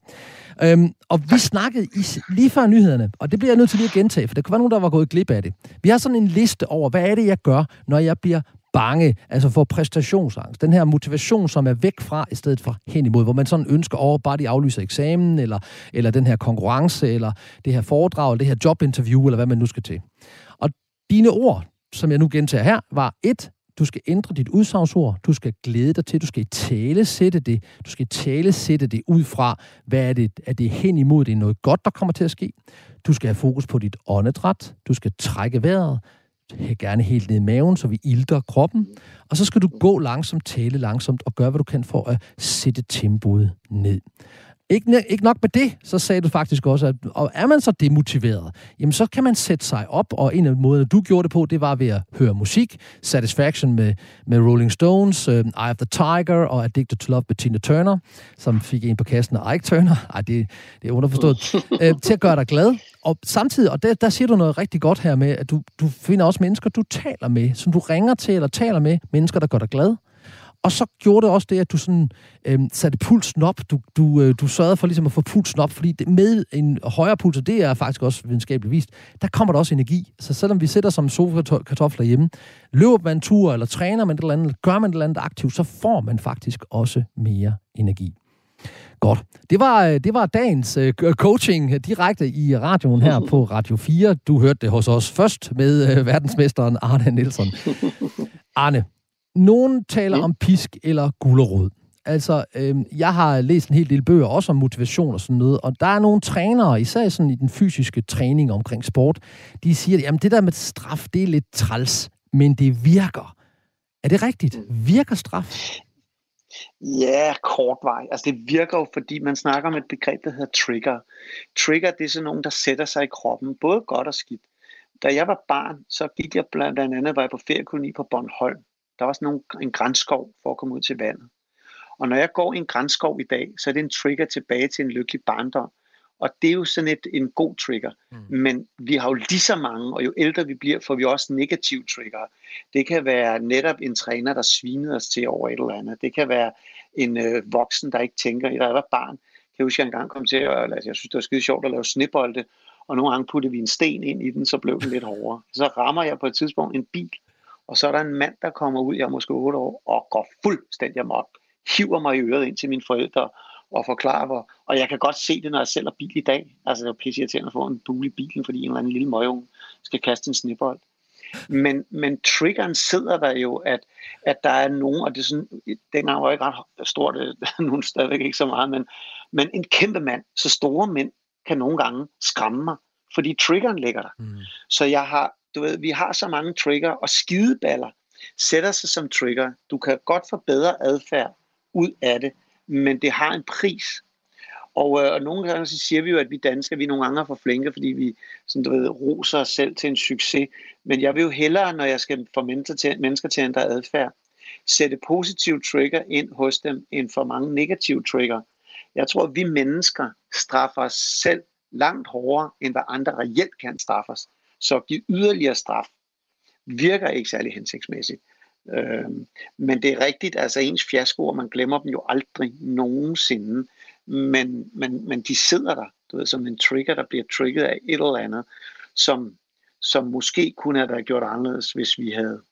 Øhm, og vi snakkede i, lige før nyhederne, og det bliver jeg nødt til lige at gentage, for der kunne være nogen, der var gået glip af det. Vi har sådan en liste over, hvad er det, jeg gør, når jeg bliver bange, altså for præstationsangst. Den her motivation, som er væk fra, i stedet for hen imod, hvor man sådan ønsker over, bare de aflyser eksamen, eller, eller den her konkurrence, eller det her foredrag, eller det her jobinterview, eller hvad man nu skal til. Dine ord, som jeg nu gentager her, var et, du skal ændre dit udsagnsord. Du skal glæde dig til. Du skal tale sætte det. Du skal tale sætte det ud fra, hvad er det, er det hen imod, det er noget godt, der kommer til at ske. Du skal have fokus på dit åndedræt. Du skal trække vejret. Gerne helt ned i maven, så vi ilter kroppen. Og så skal du gå langsomt, tale langsomt og gøre, hvad du kan for at sætte tempoet ned. Ikke, ikke nok med det, så sagde du faktisk også, at og er man så demotiveret, jamen så kan man sætte sig op, og en af måderne, du gjorde det på, det var ved at høre musik, Satisfaction med, med Rolling Stones, uh, Eye of the Tiger og Addicted to Love med Tina Turner, som fik en på kassen af Ike Turner. Ej, det, det er underforstået. uh, til at gøre dig glad. Og samtidig, og der, der siger du noget rigtig godt her med, at du, du finder også mennesker, du taler med, som du ringer til eller taler med, mennesker, der gør dig glad. Og så gjorde det også det, at du sådan, øh, satte pulsen op. Du, du, øh, du sørgede for ligesom at få pulsen op, fordi det, med en højere puls, og det er faktisk også videnskabeligt vist, der kommer der også energi. Så selvom vi sætter som sofa-kartofler hjemme, løber man en tur, eller træner man et eller andet, gør man et eller andet aktivt, så får man faktisk også mere energi. Godt. Det var, øh, det var dagens uh, coaching direkte i radioen her på Radio 4. Du hørte det hos os først med uh, verdensmesteren Arne Nielsen. Arne, nogen taler mm. om pisk eller gulerod. Altså, øh, jeg har læst en hel del bøger, også om motivation og sådan noget, og der er nogle trænere, især sådan i den fysiske træning omkring sport, de siger, at det der med straf, det er lidt træls, men det virker. Er det rigtigt? Mm. Virker straf? Ja, kort vej. Altså det virker jo, fordi man snakker om et begreb, der hedder trigger. Trigger, det er sådan nogen, der sætter sig i kroppen, både godt og skidt. Da jeg var barn, så gik jeg blandt andet, var jeg på feriekoloni på Bornholm. Der er også nogle, en grænskov for at komme ud til vandet. Og når jeg går i en grænskov i dag, så er det en trigger tilbage til en lykkelig barndom. Og det er jo sådan et, en god trigger. Mm. Men vi har jo lige så mange, og jo ældre vi bliver, får vi også negative trigger. Det kan være netop en træner, der svinede os til over et eller andet. Det kan være en øh, voksen, der ikke tænker. Da jeg var barn, kan jeg huske, at jeg engang kom til at, altså, jeg synes, det var skide sjovt at lave snibolde, og nogle gange puttede vi en sten ind i den, så blev den lidt hårdere. Så rammer jeg på et tidspunkt en bil, og så er der en mand, der kommer ud, jeg er måske 8 år, og går fuldstændig amok. Hiver mig i øret ind til mine forældre og forklarer, hvor, og jeg kan godt se det, når jeg sælger bil i dag. Altså, det er pisse irriterende at få en bule i bilen, fordi en eller anden lille møgeunge skal kaste en snibbold. Men, men triggeren sidder der jo, at, at der er nogen, og det er sådan, dengang var ikke ret stort, nogen stadigvæk ikke så meget, men, men en kæmpe mand, så store mænd kan nogle gange skræmme mig, fordi triggeren ligger der. Mm. Så jeg har du ved, vi har så mange trigger, og skideballer sætter sig som trigger. Du kan godt få bedre adfærd ud af det, men det har en pris. Og, øh, og nogle gange så siger vi jo, at vi danskere, vi nogle gange er for flinke, fordi vi sådan, du ved, roser os selv til en succes. Men jeg vil jo hellere, når jeg skal få mennesker til, mennesker til at ændre adfærd, sætte positive trigger ind hos dem, end for mange negative trigger. Jeg tror, at vi mennesker straffer os selv langt hårdere, end hvad andre reelt kan straffe os. Så giv yderligere straf. virker ikke særlig hensigtsmæssigt. Øh, men det er rigtigt, altså ens fiaskoer, man glemmer dem jo aldrig nogensinde, men, men, men de sidder der, du ved, som en trigger, der bliver trigget af et eller andet, som, som måske kunne have været gjort anderledes, hvis vi havde,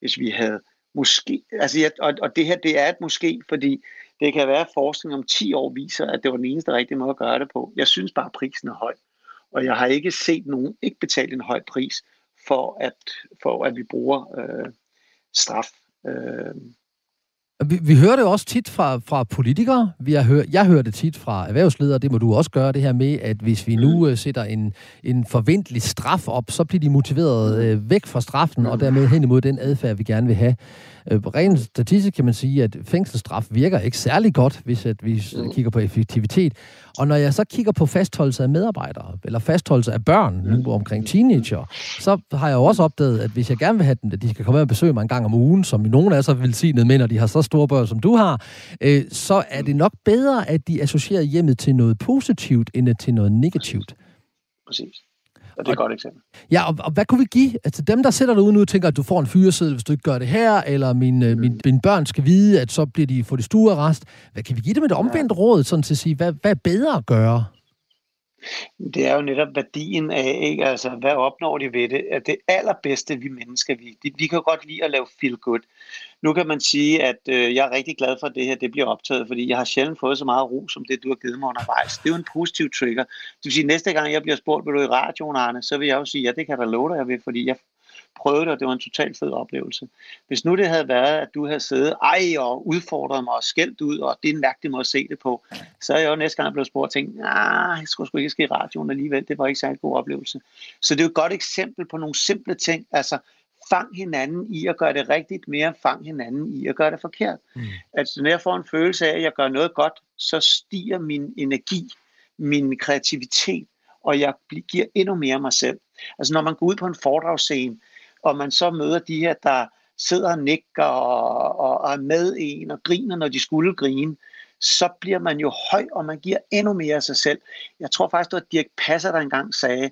hvis vi havde måske, altså jeg, og, og det her, det er et måske, fordi det kan være, at forskning om 10 år viser, at det var den eneste rigtige måde at gøre det på. Jeg synes bare, at prisen er høj. Og jeg har ikke set nogen ikke betale en høj pris for, at, for at vi bruger øh, straf. Øh, vi, vi hører det også tit fra, fra politikere. Vi har hør, jeg hører det tit fra erhvervsledere. Det må du også gøre, det her med, at hvis vi nu uh, sætter en, en forventelig straf op, så bliver de motiveret uh, væk fra straffen, og dermed hen imod den adfærd, vi gerne vil have. Uh, rent statistisk kan man sige, at fængselsstraf virker ikke særlig godt, hvis at vi kigger på effektivitet. Og når jeg så kigger på fastholdelse af medarbejdere, eller fastholdelse af børn, nu omkring teenager, så har jeg jo også opdaget, at hvis jeg gerne vil have dem, at de skal komme og besøge mig en gang om ugen, som nogen af sig vil sige ned med, når de har så store børn, som du har, øh, så er det nok bedre, at de associerer hjemmet til noget positivt, end til noget negativt. Præcis. Og det er et godt eksempel. Ja, og, og hvad kunne vi give? Altså dem, der sidder derude nu og tænker, at du får en fyreseddel, hvis du ikke gør det her, eller min, mm. min, mine børn skal vide, at så bliver de få det stuearrest. Hvad kan vi give dem et omvendt ja. råd, sådan til at sige, hvad, hvad er bedre at gøre? Det er jo netop værdien af, ikke? Altså, hvad opnår de ved det? At det allerbedste, vi mennesker, vi, vi kan godt lide at lave feel good. Nu kan man sige, at øh, jeg er rigtig glad for, at det her det bliver optaget, fordi jeg har sjældent fået så meget ro, som det, du har givet mig undervejs. Det er jo en positiv trigger. Det vil sige, at næste gang jeg bliver spurgt, vil du i radioen, Arne, så vil jeg jo sige, ja, det kan jeg da love dig, jeg vil, fordi jeg prøvede det, og det var en totalt fed oplevelse. Hvis nu det havde været, at du havde siddet ej og udfordret mig og skældt ud, og det er en mærkelig måde at se det på, så er jeg jo næste gang blevet spurgt og tænkt, nej, jeg skulle sgu ikke ske i radioen alligevel, det var ikke særlig god oplevelse. Så det er jo et godt eksempel på nogle simple ting, altså fang hinanden i at gøre det rigtigt, mere fang hinanden i at gøre det forkert. Mm. Altså når jeg får en følelse af, at jeg gør noget godt, så stiger min energi, min kreativitet, og jeg giver endnu mere mig selv. Altså når man går ud på en foredragsscene, og man så møder de her, der sidder og nikker og, og, og er med en og griner, når de skulle grine, så bliver man jo høj, og man giver endnu mere af sig selv. Jeg tror faktisk, det var Dirk Passer, der engang sagde,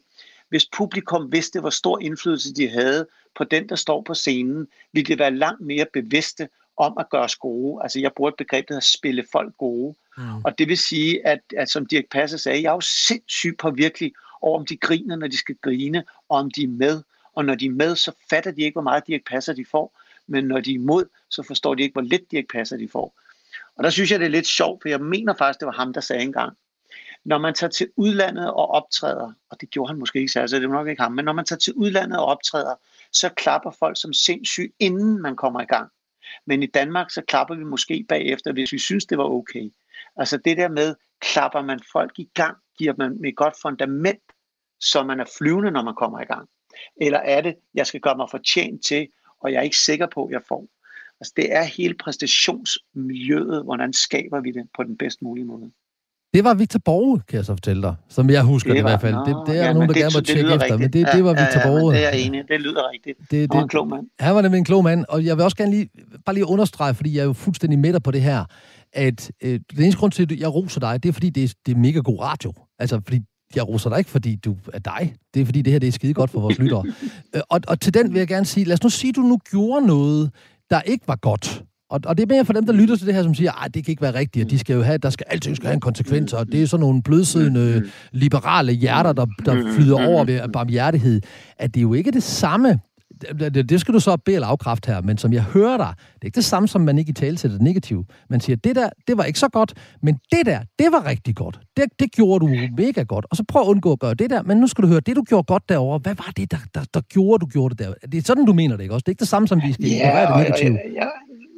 hvis publikum vidste, hvor stor indflydelse de havde på den, der står på scenen, ville det være langt mere bevidste om at gøre os gode. Altså jeg bruger et begreb, der hedder spille folk gode. Mm. Og det vil sige, at, at som Dirk Passer sagde, jeg er jo sindssygt virkelig over, om de griner, når de skal grine, og om de er med. Og når de er med, så fatter de ikke, hvor meget Dirk Passer de får. Men når de er imod, så forstår de ikke, hvor lidt Dirk Passer de får. Og der synes jeg, det er lidt sjovt, for jeg mener faktisk, det var ham, der sagde engang, når man tager til udlandet og optræder, og det gjorde han måske ikke særligt, så det var nok ikke ham, men når man tager til udlandet og optræder, så klapper folk som sindssyg, inden man kommer i gang. Men i Danmark, så klapper vi måske bagefter, hvis vi synes, det var okay. Altså det der med, klapper man folk i gang, giver man et godt fundament, så man er flyvende, når man kommer i gang. Eller er det, jeg skal gøre mig fortjent til, og jeg er ikke sikker på, at jeg får. Altså det er hele præstationsmiljøet, hvordan skaber vi det på den bedst mulige måde. Det var Victor Borge, kan jeg så fortælle dig, som jeg husker det, det i hvert fald. Det, det er ja, nogen, der det, gerne må tjekke efter, rigtigt. men det, det var Victor ja, ja, Borge. det er jeg enig Det lyder rigtigt. Det, det, han var en klog mand. Han var nemlig en klog mand, og jeg vil også gerne lige, bare lige understrege, fordi jeg er jo fuldstændig med dig på det her, at øh, den eneste grund til, at jeg roser dig, det er, fordi det er, det er mega god radio. Altså, fordi jeg roser dig ikke, fordi du er dig. Det er, fordi det her det er skide godt for vores lyttere. Øh, og, og til den vil jeg gerne sige, lad os nu sige, at du nu gjorde noget, der ikke var godt. Og, og det er mere for dem, der lytter til det her, som siger, at det kan ikke være rigtigt, og de skal jo have, der skal altid skal have en konsekvens, og det er sådan nogle blødsiddende, liberale hjerter, der, der flyder over ved barmhjertighed, at det er jo ikke det samme, det, det skal du så bede eller afkræfte her, men som jeg hører dig, det er ikke det samme, som man ikke i tale til det negative. Man siger, det der, det var ikke så godt, men det der, det var rigtig godt. Det, det gjorde du mega godt. Og så prøv at undgå at gøre det der, men nu skal du høre, det du gjorde godt derovre, hvad var det, der, der, der gjorde, du gjorde det der? Det er sådan, du mener det, ikke også? Det er ikke det samme, som vi skal ja, det negative. Ja, ja,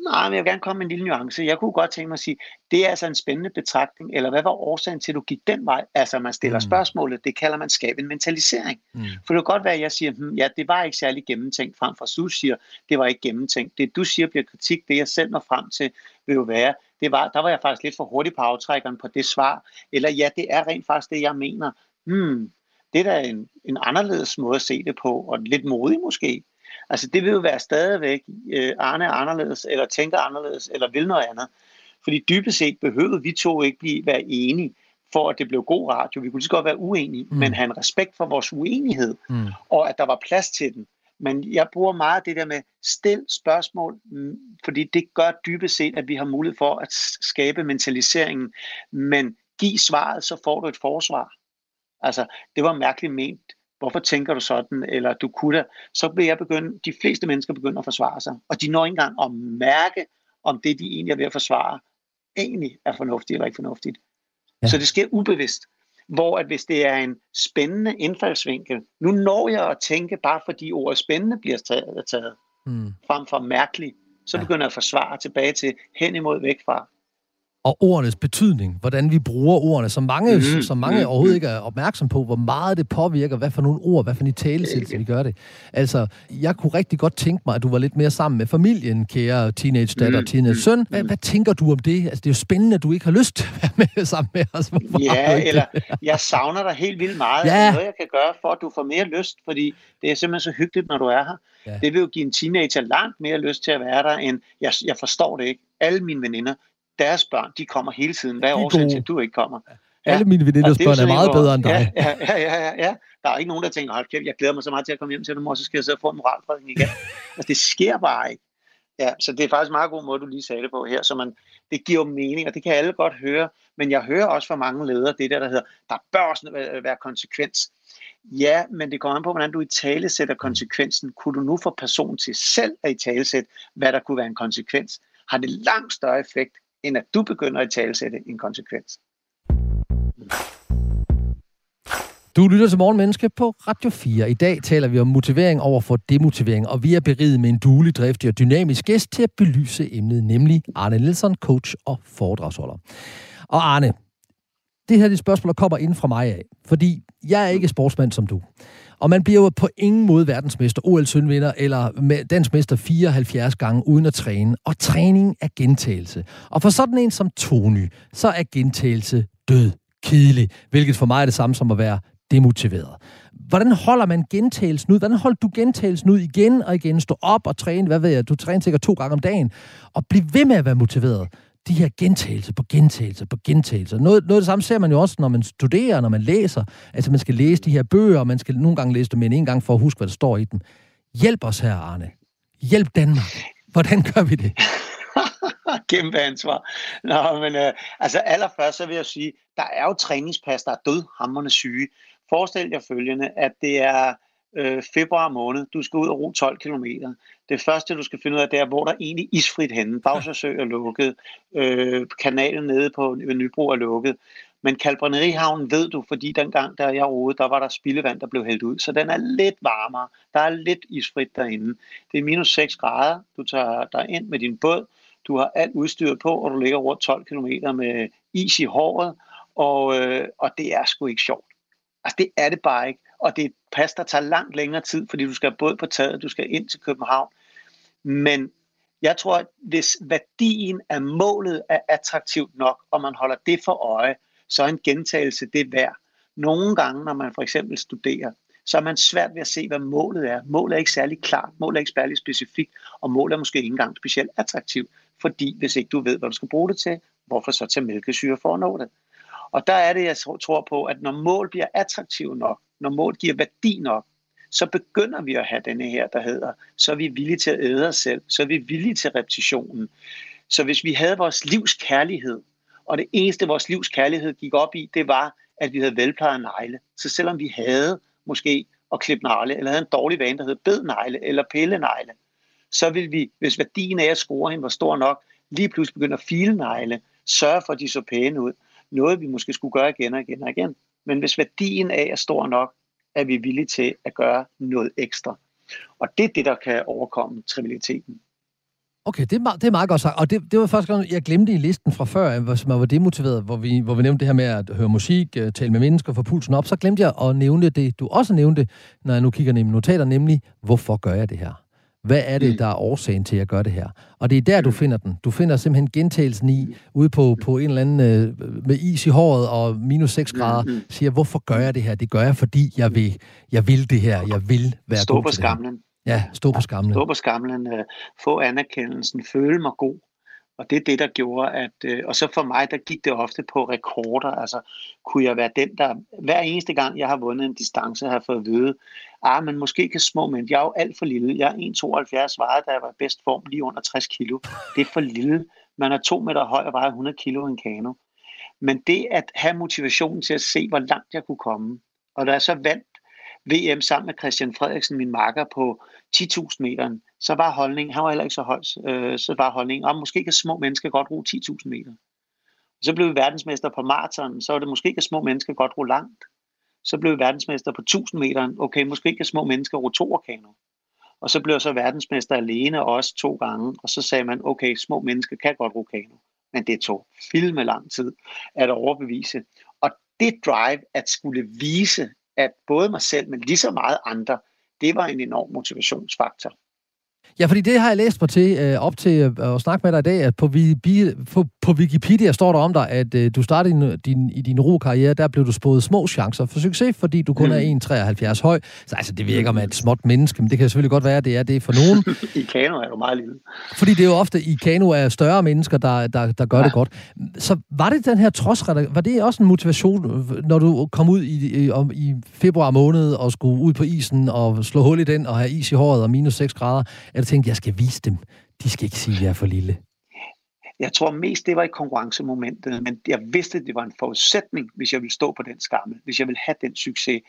Nej, men jeg vil gerne komme med en lille nuance. Jeg kunne godt tænke mig at sige, det er altså en spændende betragtning, eller hvad var årsagen til, at du gik den vej? Altså, man stiller mm. spørgsmålet, det kalder man skabe en mentalisering. Mm. For det kan godt være, at jeg siger, hm, ja, det var ikke særlig gennemtænkt, frem for at du siger, det var ikke gennemtænkt. Det du siger bliver kritik, det jeg selv når frem til, vil jo være, det var, der var jeg faktisk lidt for hurtig på aftrækkeren på det svar. Eller ja, det er rent faktisk det, jeg mener. Hmm, det er da en, en anderledes måde at se det på, og lidt modig måske. Altså det vil jo være stadigvæk, øh, Arne er anderledes, eller tænker anderledes, eller vil noget andet. Fordi dybest set behøvede vi to ikke blive, være enige, for at det blev god radio. Vi kunne lige så godt være uenige, mm. men have en respekt for vores uenighed, mm. og at der var plads til den. Men jeg bruger meget det der med stil spørgsmål, mm, fordi det gør dybest set, at vi har mulighed for at skabe mentaliseringen. Men giv svaret, så får du et forsvar. Altså, det var mærkeligt ment. Hvorfor tænker du sådan? Eller du kunne da. Så vil jeg begynde, de fleste mennesker begynder at forsvare sig. Og de når ikke engang at mærke, om det, de egentlig er ved at forsvare, egentlig er fornuftigt eller ikke fornuftigt. Ja. Så det sker ubevidst. Hvor at hvis det er en spændende indfaldsvinkel, nu når jeg at tænke, bare fordi ordet spændende bliver taget, taget mm. frem for mærkelig, så begynder jeg at forsvare tilbage til hen imod væk fra og ordenes betydning, hvordan vi bruger ordene, som mange, mm, som mange mm, overhovedet ikke er opmærksom på, hvor meget det påvirker, hvad for nogle ord, hvad for en talesættelse vi gør det. Altså, jeg kunne rigtig godt tænke mig, at du var lidt mere sammen med familien, kære teenage datter, mm, teenage søn. Hvad, hvad tænker du om det? Altså, det er jo spændende, at du ikke har lyst til at være med sammen med os. Hvorfor ja, eller jeg savner dig helt vildt meget. Ja. Er noget, jeg kan gøre for, at du får mere lyst? Fordi det er simpelthen så hyggeligt, når du er her. Ja. Det vil jo give en teenager langt mere lyst til at være der, end jeg, jeg forstår det ikke. Alle mine veninder, deres børn, de kommer hele tiden. Hvad er årsagen til, at du ikke kommer? Ja. Alle mine veninders børn er meget bedre end dig. Ja, ja, ja, ja, ja. Der er ikke nogen, der tænker, hold kæft, jeg glæder mig så meget til at komme hjem til dig, og så skal jeg sidde og få en moralprædning igen. altså, det sker bare ikke. Ja, så det er faktisk en meget god måde, du lige sagde det på her. Så man, det giver mening, og det kan alle godt høre. Men jeg hører også fra mange ledere det der, der hedder, der bør sådan være konsekvens. Ja, men det kommer an på, hvordan du i tale sætter konsekvensen. Kunne du nu få personen til selv at i tale sætte, hvad der kunne være en konsekvens? Har det langt større effekt, end at du begynder at talsætte en konsekvens. Du lytter til Morgenmenneske på Radio 4. I dag taler vi om motivering over for demotivering, og vi er beriget med en duelig, driftig og dynamisk gæst til at belyse emnet, nemlig Arne Nielsen, coach og foredragsholder. Og Arne, det her er spørgsmål, der kommer ind fra mig af, fordi jeg er ikke sportsmand som du. Og man bliver jo på ingen måde verdensmester, OL-sølvvinder eller dansk mester 74 gange uden at træne. Og træning er gentagelse. Og for sådan en som Tony, så er gentagelse død kedelig, hvilket for mig er det samme som at være demotiveret. Hvordan holder man gentagelsen ud? Hvordan holder du gentagelsen ud igen og igen? Stå op og træne, hvad ved jeg, du træner sikkert to gange om dagen, og bliv ved med at være motiveret de her gentagelser på gentagelser på gentagelser. Noget, noget af det samme ser man jo også, når man studerer, når man læser. Altså, man skal læse de her bøger, og man skal nogle gange læse dem men en gang for at huske, hvad der står i dem. Hjælp os her, Arne. Hjælp Danmark. Hvordan gør vi det? Kæmpe ansvar. Nå, men øh, altså allerførst så vil jeg sige, der er jo træningspas, der er dødhammerne syge. Forestil jer følgende, at det er øh, februar måned, du skal ud og ro 12 km. Det første, du skal finde ud af, det er, hvor der er egentlig isfrit henne. Bagsø er lukket, øh, kanalen nede på Nybro er lukket. Men Kalbrænerihavn ved du, fordi dengang, da jeg roede, der var der spildevand, der blev hældt ud. Så den er lidt varmere. Der er lidt isfrit derinde. Det er minus 6 grader. Du tager dig ind med din båd. Du har alt udstyret på, og du ligger rundt 12 km med is i håret. Og, øh, og det er sgu ikke sjovt. Altså, det er det bare ikke og det er et pas, der tager langt længere tid, fordi du skal både på taget, du skal ind til København. Men jeg tror, at hvis værdien af målet er attraktivt nok, og man holder det for øje, så er en gentagelse det værd. Nogle gange, når man for eksempel studerer, så er man svært ved at se, hvad målet er. Målet er ikke særlig klart, målet er ikke særlig specifikt, og målet er måske ikke engang specielt attraktivt, fordi hvis ikke du ved, hvad du skal bruge det til, hvorfor så tage mælkesyre for at nå det? Og der er det, jeg tror på, at når mål bliver attraktive nok, når mål giver værdi nok, så begynder vi at have denne her, der hedder, så er vi villige til at æde os selv, så er vi villige til repetitionen. Så hvis vi havde vores livs kærlighed, og det eneste vores livs kærlighed gik op i, det var, at vi havde velplejet negle. Så selvom vi havde måske at klippe negle, eller havde en dårlig vane, der hed bed negle eller pille negle, så vil vi, hvis værdien af at score hende var stor nok, lige pludselig begynde at file negle, sørge for, at de så pæne ud. Noget vi måske skulle gøre igen og igen og igen. Men hvis værdien af er stor nok, er vi villige til at gøre noget ekstra. Og det er det, der kan overkomme trivialiteten. Okay, det er, meget, det er meget godt sagt. Og det, det var første gang, jeg glemte i listen fra før, hvis man var demotiveret, hvor vi, hvor vi nævnte det her med at høre musik, øh, tale med mennesker, få pulsen op. Så glemte jeg at nævne det, du også nævnte, når jeg nu kigger ned i notater, nemlig, hvorfor gør jeg det her? Hvad er det, mm. der er årsagen til at gøre det her? Og det er der, du mm. finder den. Du finder simpelthen gentagelsen i, mm. ude på, på en eller anden, øh, med is i håret og minus 6 grader, siger, hvorfor gør jeg det her? Det gør jeg, fordi jeg vil, jeg vil det her. Jeg vil være stå god på skamlen. Ja, stå på skamlen. Stå på skamlen. Øh, få anerkendelsen. Føle mig god. Og det er det, der gjorde, at... Øh, og så for mig, der gik det ofte på rekorder. Altså, kunne jeg være den, der... Hver eneste gang, jeg har vundet en distance, har fået at vide, ah, men måske kan små mænd... Jeg er jo alt for lille. Jeg er 1,72 vejet, da jeg var i bedst form, lige under 60 kilo. Det er for lille. Man er to meter høj og vejer 100 kilo i en kano. Men det at have motivation til at se, hvor langt jeg kunne komme, og da jeg så vandt VM sammen med Christian Frederiksen, min makker, på 10.000 meter, så var holdningen, han var heller ikke så høj, øh, så var holdningen, om måske kan små mennesker godt ro 10.000 meter. Så blev vi verdensmester på maraton, så var det måske kan små mennesker godt ro langt. Så blev vi verdensmester på 1000 meter, okay, måske kan små mennesker ro to orkaner. Og så blev jeg så verdensmester alene også to gange, og så sagde man, okay, små mennesker kan godt ro kano. Men det tog filme lang tid at overbevise. Og det drive at skulle vise, at både mig selv, men lige så meget andre, det var en enorm motivationsfaktor. Ja, fordi det har jeg læst mig til øh, op til øh, at snakke med dig i dag, at på, på, på Wikipedia står der om dig, at øh, du startede din, din, i din rokarriere, der blev du spået små chancer for succes, fordi du kun mm. er 1,73 høj. Så altså, det virker med et småt menneske, men det kan selvfølgelig godt være, at det er det for nogen. I kano er du meget lille. Fordi det er jo ofte i kano er større mennesker, der, der, der gør ja. det godt. Så var det den her trods, var det også en motivation, når du kom ud i, i, i februar måned og skulle ud på isen og slå hul i den og have is i håret og minus 6 grader, at tænkte, jeg skal vise dem. De skal ikke sige, at jeg er for lille. Jeg tror mest, det var i konkurrencemomentet, men jeg vidste, at det var en forudsætning, hvis jeg ville stå på den skamme, hvis jeg ville have den succes,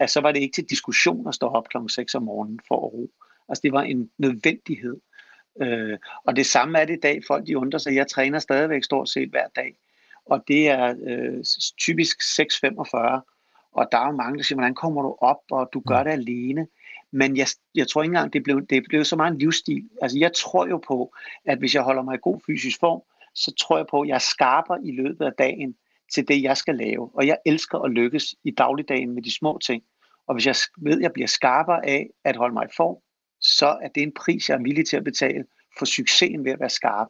at så var det ikke til diskussion at stå op kl. 6 om morgenen for at ro. Altså det var en nødvendighed. Øh, og det samme er det i dag. Folk de undrer sig. Jeg træner stadigvæk stort set hver dag. Og det er øh, typisk 6.45. Og der er jo mange, der siger, hvordan kommer du op, og du gør mm. det alene. Men jeg, jeg tror ikke engang, det blev, det blev så meget en livsstil. Altså jeg tror jo på, at hvis jeg holder mig i god fysisk form, så tror jeg på, at jeg skaber i løbet af dagen til det, jeg skal lave. Og jeg elsker at lykkes i dagligdagen med de små ting. Og hvis jeg ved, at jeg bliver skarpere af at holde mig i form, så er det en pris, jeg er villig til at betale for succesen ved at være skarp.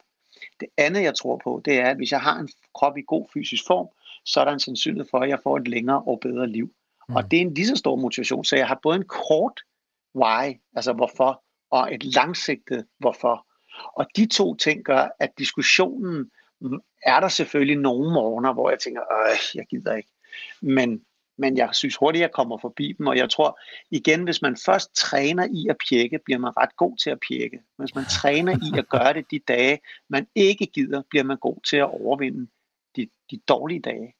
Det andet, jeg tror på, det er, at hvis jeg har en krop i god fysisk form, så er der en sandsynlighed for, at jeg får et længere og bedre liv. Mm. Og det er en lige så stor motivation, så jeg har både en kort why, altså hvorfor, og et langsigtet hvorfor. Og de to ting gør, at diskussionen mm, er der selvfølgelig nogle morgener, hvor jeg tænker, øh, jeg gider ikke. Men, men jeg synes hurtigt, jeg kommer forbi dem, og jeg tror igen, hvis man først træner i at pjekke, bliver man ret god til at pjekke. Hvis man træner i at gøre det de dage, man ikke gider, bliver man god til at overvinde de, de dårlige dage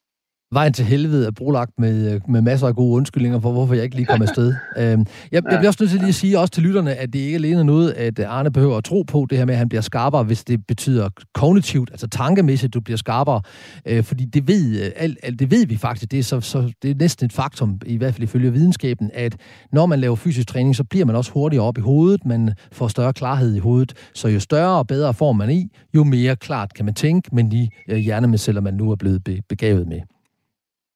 vejen til helvede er brolagt med, øh, med masser af gode undskyldninger for, hvorfor jeg ikke lige kom afsted. øhm, jeg, jeg bliver også nødt til lige at sige også til lytterne, at det ikke alene noget, at Arne behøver at tro på det her med, at han bliver skarpere, hvis det betyder kognitivt, altså tankemæssigt, du bliver skarpere. Øh, fordi det ved, øh, alt, alt, det ved vi faktisk, det er, så, så, det er næsten et faktum, i hvert fald ifølge videnskaben, at når man laver fysisk træning, så bliver man også hurtigere op i hovedet, man får større klarhed i hovedet. Så jo større og bedre form man i, jo mere klart kan man tænke, men de øh, hjernemedceller, man nu er blevet be, begavet med.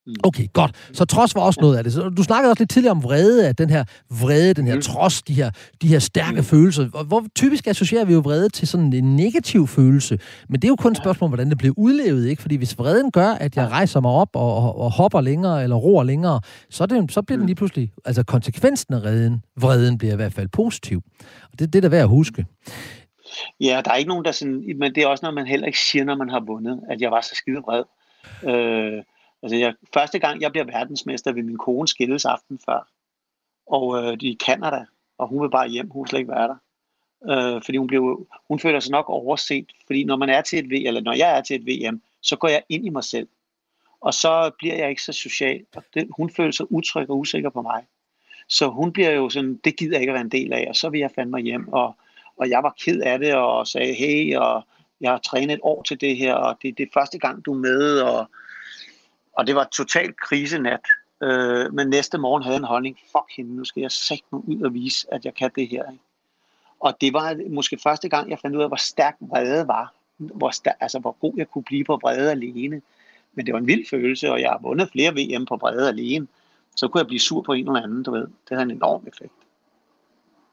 Mm. Okay, godt. Så trods var også noget af det. Så du snakkede også lidt tidligere om vrede, at den her vrede, den her mm. trods, de her, de her stærke mm. følelser. Hvor typisk associerer vi jo vrede til sådan en negativ følelse. Men det er jo kun et spørgsmål, hvordan det bliver udlevet, ikke? Fordi hvis vreden gør, at jeg rejser mig op og, og, og hopper længere eller roer længere, så, det, så bliver den lige pludselig... Altså konsekvensen af vreden, vreden bliver i hvert fald positiv. Og det, det er da værd at huske. Ja, der er ikke nogen, der sådan... Men det er også noget, man heller ikke siger, når man har vundet, at jeg var så skide vred. Øh, Altså, jeg, første gang, jeg bliver verdensmester ved min kone skilles aften før. Og øh, de er i Canada, og hun vil bare hjem, hun vil slet ikke være der. Øh, fordi hun, blev, hun føler sig nok overset, fordi når man er til et VM, eller når jeg er til et VM, så går jeg ind i mig selv. Og så bliver jeg ikke så social, og det, hun føler sig utryg og usikker på mig. Så hun bliver jo sådan, det gider jeg ikke at være en del af, og så vil jeg fandme hjem. Og, og jeg var ked af det, og sagde, hey, og jeg har trænet et år til det her, og det, det er første gang, du er med, og og det var totalt krisenat. Øh, men næste morgen havde en holdning, fuck hende, nu skal jeg sætte mig ud og vise, at jeg kan det her. Ikke? Og det var måske første gang, jeg fandt ud af, hvor stærk vrede var. Hvor, stærk, altså, hvor god jeg kunne blive på vrede alene. Men det var en vild følelse, og jeg har vundet flere VM på vrede alene. Så kunne jeg blive sur på en eller anden, du ved. Det havde en enorm effekt.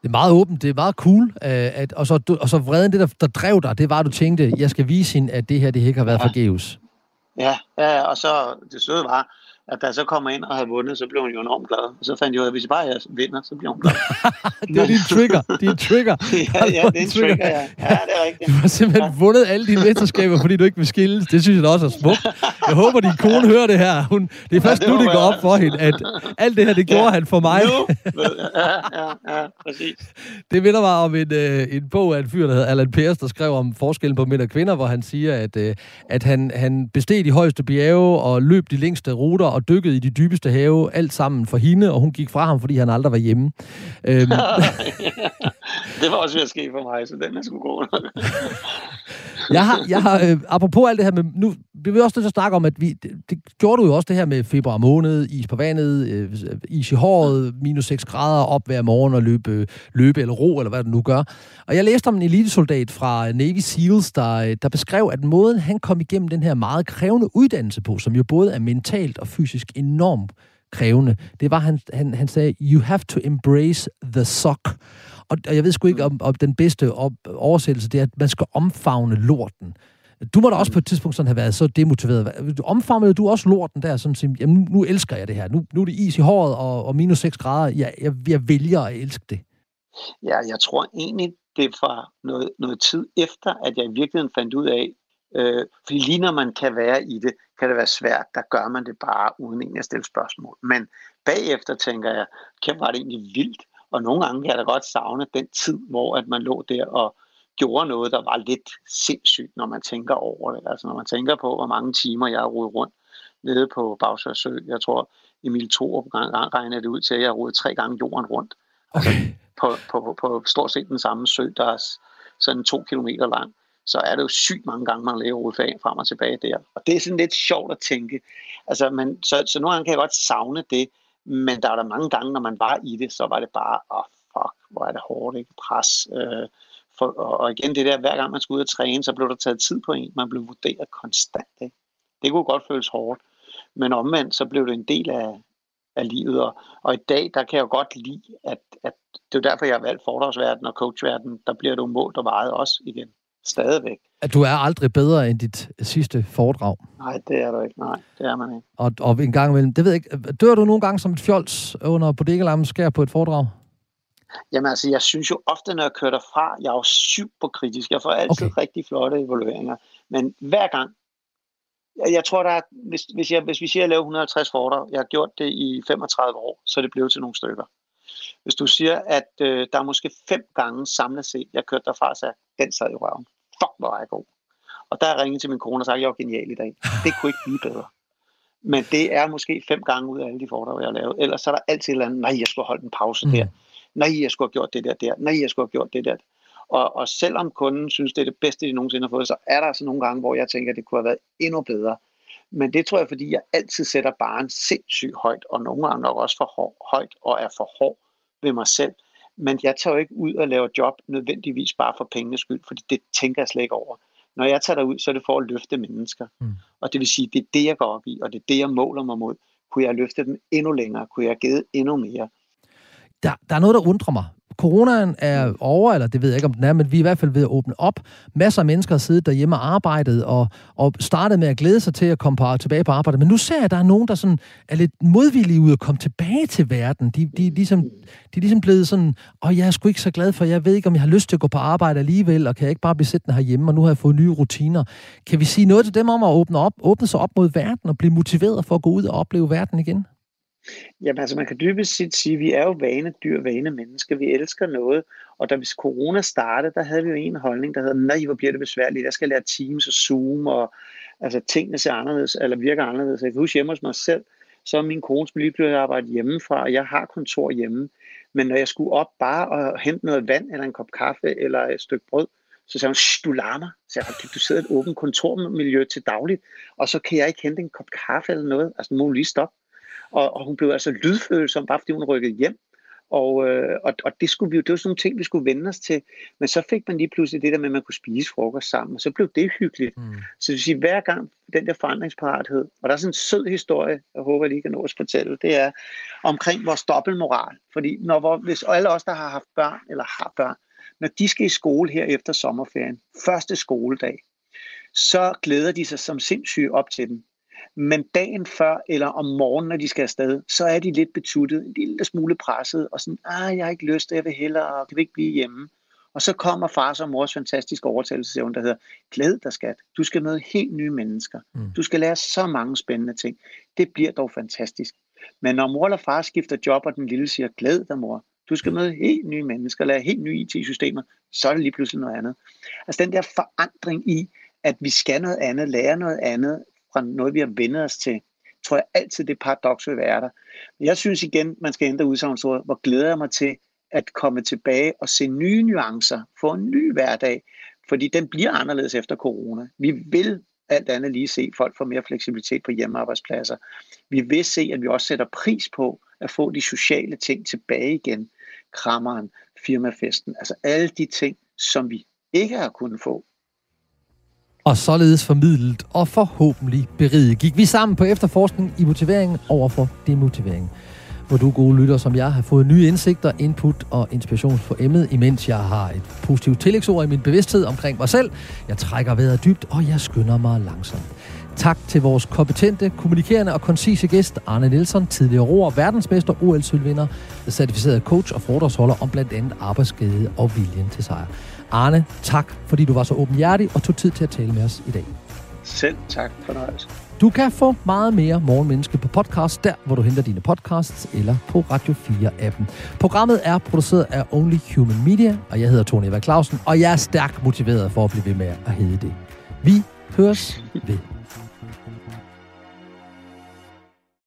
Det er meget åbent, det er meget cool. Øh, at, og, så, og så vreden, det der, der drev dig, det var, at du tænkte, jeg skal vise hende, at det her det ikke har været ja. forgæves. Ja, ja, og så det søde var, at da jeg så kommer ind og havde vundet, så blev hun jo enormt glad. Og så fandt jeg ud af, at hvis jeg bare vinder, så bliver hun glad. det er din trigger. Det er trigger. ja, ja, det er en trigger, ja. Ja, det er rigtigt. Du har simpelthen ja. vundet alle dine mesterskaber, fordi du ikke vil skilles. Det synes jeg da også er smukt. Jeg håber, din kone hører det her. Hun, det er først ja, det nu, det går op for hende, at alt det her, det gjorde ja, han for mig. Nu. Ja, ja, ja, præcis. Det minder mig om en, øh, en bog af en fyr, der hedder Alan Pearce, der skrev om forskellen på mænd og kvinder, hvor han siger, at, øh, at han, han besteg de højeste bjerge og løb de længste ruter og dykkede i de dybeste have, alt sammen for hende, og hun gik fra ham, fordi han aldrig var hjemme. Øhm. det var også ved at ske for mig, så den er sgu god. jeg har, jeg har øh, apropos alt det her med, nu bliver vi også nødt til at snakke om, at vi, det, det gjorde du jo også det her med februar måned, is på vandet, øh, is i håret, minus 6 grader, op hver morgen og løbe, løbe eller ro, eller hvad du nu gør. Og jeg læste om en elitesoldat fra Navy SEALs, der, der beskrev, at måden han kom igennem den her meget krævende uddannelse på, som jo både er mentalt og fysisk enormt krævende, det var, han, han, han sagde, you have to embrace the sock. Og, og jeg ved sgu ikke, om, om den bedste op, oversættelse, det er, at man skal omfavne lorten. Du må da også på et tidspunkt sådan have været så demotiveret. Omfavnede du også lorten der, sådan at jamen, nu, nu elsker jeg det her. Nu, nu er det is i håret og, og minus 6 grader. Jeg, jeg, jeg vælger at elske det. Ja, jeg tror egentlig, det fra noget, noget tid efter, at jeg i virkeligheden fandt ud af, øh, fordi lige når man kan være i det, kan det være svært, der gør man det bare uden egentlig at stille spørgsmål. Men bagefter tænker jeg, kan var det egentlig vildt, og nogle gange kan jeg da godt savne den tid, hvor at man lå der og gjorde noget, der var lidt sindssygt, når man tænker over det. Altså når man tænker på, hvor mange timer jeg har rodet rundt nede på Bagsø Jeg tror, Emil Thorup regnede det ud til, at jeg rodet tre gange jorden rundt. Altså på, på, på, på stort set den samme sø, der er sådan to kilometer lang så er det jo sygt mange gange, man lever ud frem og tilbage der. Og det er sådan lidt sjovt at tænke. Altså, men, så, så nogle gange kan jeg godt savne det, men der er der mange gange, når man var i det, så var det bare, åh oh, fuck, hvor er det hårdt, ikke? Pres. Øh, for, og, igen det der, hver gang man skulle ud og træne, så blev der taget tid på en. Man blev vurderet konstant, ikke? Det kunne godt føles hårdt. Men omvendt, så blev det en del af, af livet. Og, og i dag, der kan jeg jo godt lide, at, at det er derfor, jeg har valgt fordragsverdenen og coachverdenen. Der bliver du målt og vejet også igen stadigvæk. At du er aldrig bedre end dit sidste foredrag? Nej, det er du ikke. Nej, det er man ikke. Og, og en gang imellem, det ved jeg ikke, dør du nogle gange som et fjols under bodegalammen skær på et foredrag? Jamen altså, jeg synes jo ofte, når jeg kører derfra, jeg er jo super kritisk. Jeg får altid okay. rigtig flotte evalueringer. Men hver gang, jeg, jeg tror, der er, hvis, hvis, jeg, hvis vi siger, at jeg laver 150 foredrag, jeg har gjort det i 35 år, så er det blevet til nogle stykker. Hvis du siger, at øh, der er måske fem gange samlet set, jeg kørte derfra og sagde, den sad i røven. Fuck, hvor er jeg god. Og der er ringet til min kone og sagt, at jeg var genial i dag. Det kunne ikke blive bedre. Men det er måske fem gange ud af alle de foredrag, jeg har lavet. Ellers så er der altid et eller andet, nej, jeg skulle holde en pause mm. der. Nej, jeg skulle have gjort det der der. Nej, jeg skulle have gjort det der. Og, og selvom kunden synes, det er det bedste, de nogensinde har fået, så er der altså nogle gange, hvor jeg tænker, at det kunne have været endnu bedre. Men det tror jeg, fordi jeg altid sætter barn sindssygt højt, og nogle gange nok også for højt, og er for hård ved mig selv. Men jeg tager jo ikke ud og laver job nødvendigvis bare for pengenes skyld, fordi det tænker jeg slet ikke over. Når jeg tager derud, så er det for at løfte mennesker. Mm. Og det vil sige, det er det, jeg går op i, og det er det, jeg måler mig mod. Kunne jeg løfte dem endnu længere? Kunne jeg have givet endnu mere? Der, der er noget, der undrer mig coronaen er over, eller det ved jeg ikke, om den er, men vi er i hvert fald ved at åbne op. Masser af mennesker har siddet derhjemme og arbejdet, og, og startet med at glæde sig til at komme på, tilbage på arbejde. Men nu ser jeg, at der er nogen, der sådan er lidt modvillige ud at komme tilbage til verden. De, de, ligesom, de er ligesom blevet sådan, og jeg er sgu ikke så glad for, jeg ved ikke, om jeg har lyst til at gå på arbejde alligevel, og kan jeg ikke bare blive siddende herhjemme, og nu har jeg fået nye rutiner. Kan vi sige noget til dem om at åbne, op, åbne sig op mod verden og blive motiveret for at gå ud og opleve verden igen? Jamen altså, man kan dybest set sige, at vi er jo vane dyr, vane mennesker. Vi elsker noget, og da hvis corona startede, der havde vi jo en holdning, der hedder, nej, hvor bliver det besværligt, jeg skal lære Teams og Zoom, og altså tingene ser anderledes, eller virker anderledes. Jeg kan huske hjemme hos mig selv, så er min kone lige blevet arbejdet hjemmefra, og jeg har kontor hjemme. Men når jeg skulle op bare og hente noget vand, eller en kop kaffe, eller et stykke brød, så sagde hun, du larmer. Så jeg, du sidder i et åbent kontormiljø til dagligt, og så kan jeg ikke hente en kop kaffe eller noget. Altså, nu må du lige stoppe. Og, og hun blev altså lydfølsom, bare fordi hun rykkede hjem. Og, øh, og, og det, skulle vi, det var sådan nogle ting, vi skulle vende os til. Men så fik man lige pludselig det der med, at man kunne spise frokost sammen, og så blev det hyggeligt. Mm. Så det vil sige, hver gang den der forandringsparathed, og der er sådan en sød historie, jeg håber, jeg lige kan nå at fortælle, det er omkring vores dobbeltmoral. Fordi når, hvor, hvis alle os, der har haft børn, eller har børn, når de skal i skole her efter sommerferien, første skoledag, så glæder de sig som sindssyge op til den. Men dagen før eller om morgenen, når de skal afsted, så er de lidt betuttet, en lille smule presset, og sådan, ah, jeg har ikke lyst, jeg vil hellere, kan vi ikke blive hjemme? Og så kommer fars og mors fantastiske overtagelsesevne, der hedder, glæd dig skat, du skal møde helt nye mennesker. Mm. Du skal lære så mange spændende ting. Det bliver dog fantastisk. Men når mor eller far skifter job, og den lille siger, glæd dig mor, du skal møde helt nye mennesker, lære helt nye IT-systemer, så er det lige pludselig noget andet. Altså den der forandring i, at vi skal noget andet, lære noget andet fra noget, vi har vendt os til, tror jeg altid, det paradoks vil være der. Men jeg synes igen, man skal ændre udsagnsordet, hvor glæder jeg mig til at komme tilbage og se nye nuancer, få en ny hverdag, fordi den bliver anderledes efter corona. Vi vil alt andet lige se folk få mere fleksibilitet på hjemmearbejdspladser. Vi vil se, at vi også sætter pris på at få de sociale ting tilbage igen. Krammeren, firmafesten, altså alle de ting, som vi ikke har kunnet få. Og således formidlet og forhåbentlig beriget gik vi sammen på efterforskning i motiveringen over for demotiveringen hvor du, gode lytter som jeg, har fået nye indsigter, input og inspiration på emnet, imens jeg har et positivt tillægsord i min bevidsthed omkring mig selv. Jeg trækker vejret dybt, og jeg skynder mig langsomt. Tak til vores kompetente, kommunikerende og koncise gæst, Arne Nielsen, tidligere roer, verdensmester, OL-sølvvinder, certificeret coach og foredragsholder om blandt andet arbejdsglæde og viljen til sejr. Arne, tak fordi du var så åbenhjertig og tog tid til at tale med os i dag. Selv tak, fornøjelse. Du kan få meget mere Morgenmenneske på podcast, der hvor du henter dine podcasts, eller på Radio 4-appen. Programmet er produceret af Only Human Media, og jeg hedder Tony Eva Clausen, og jeg er stærkt motiveret for at blive ved med at hedde det. Vi høres ved.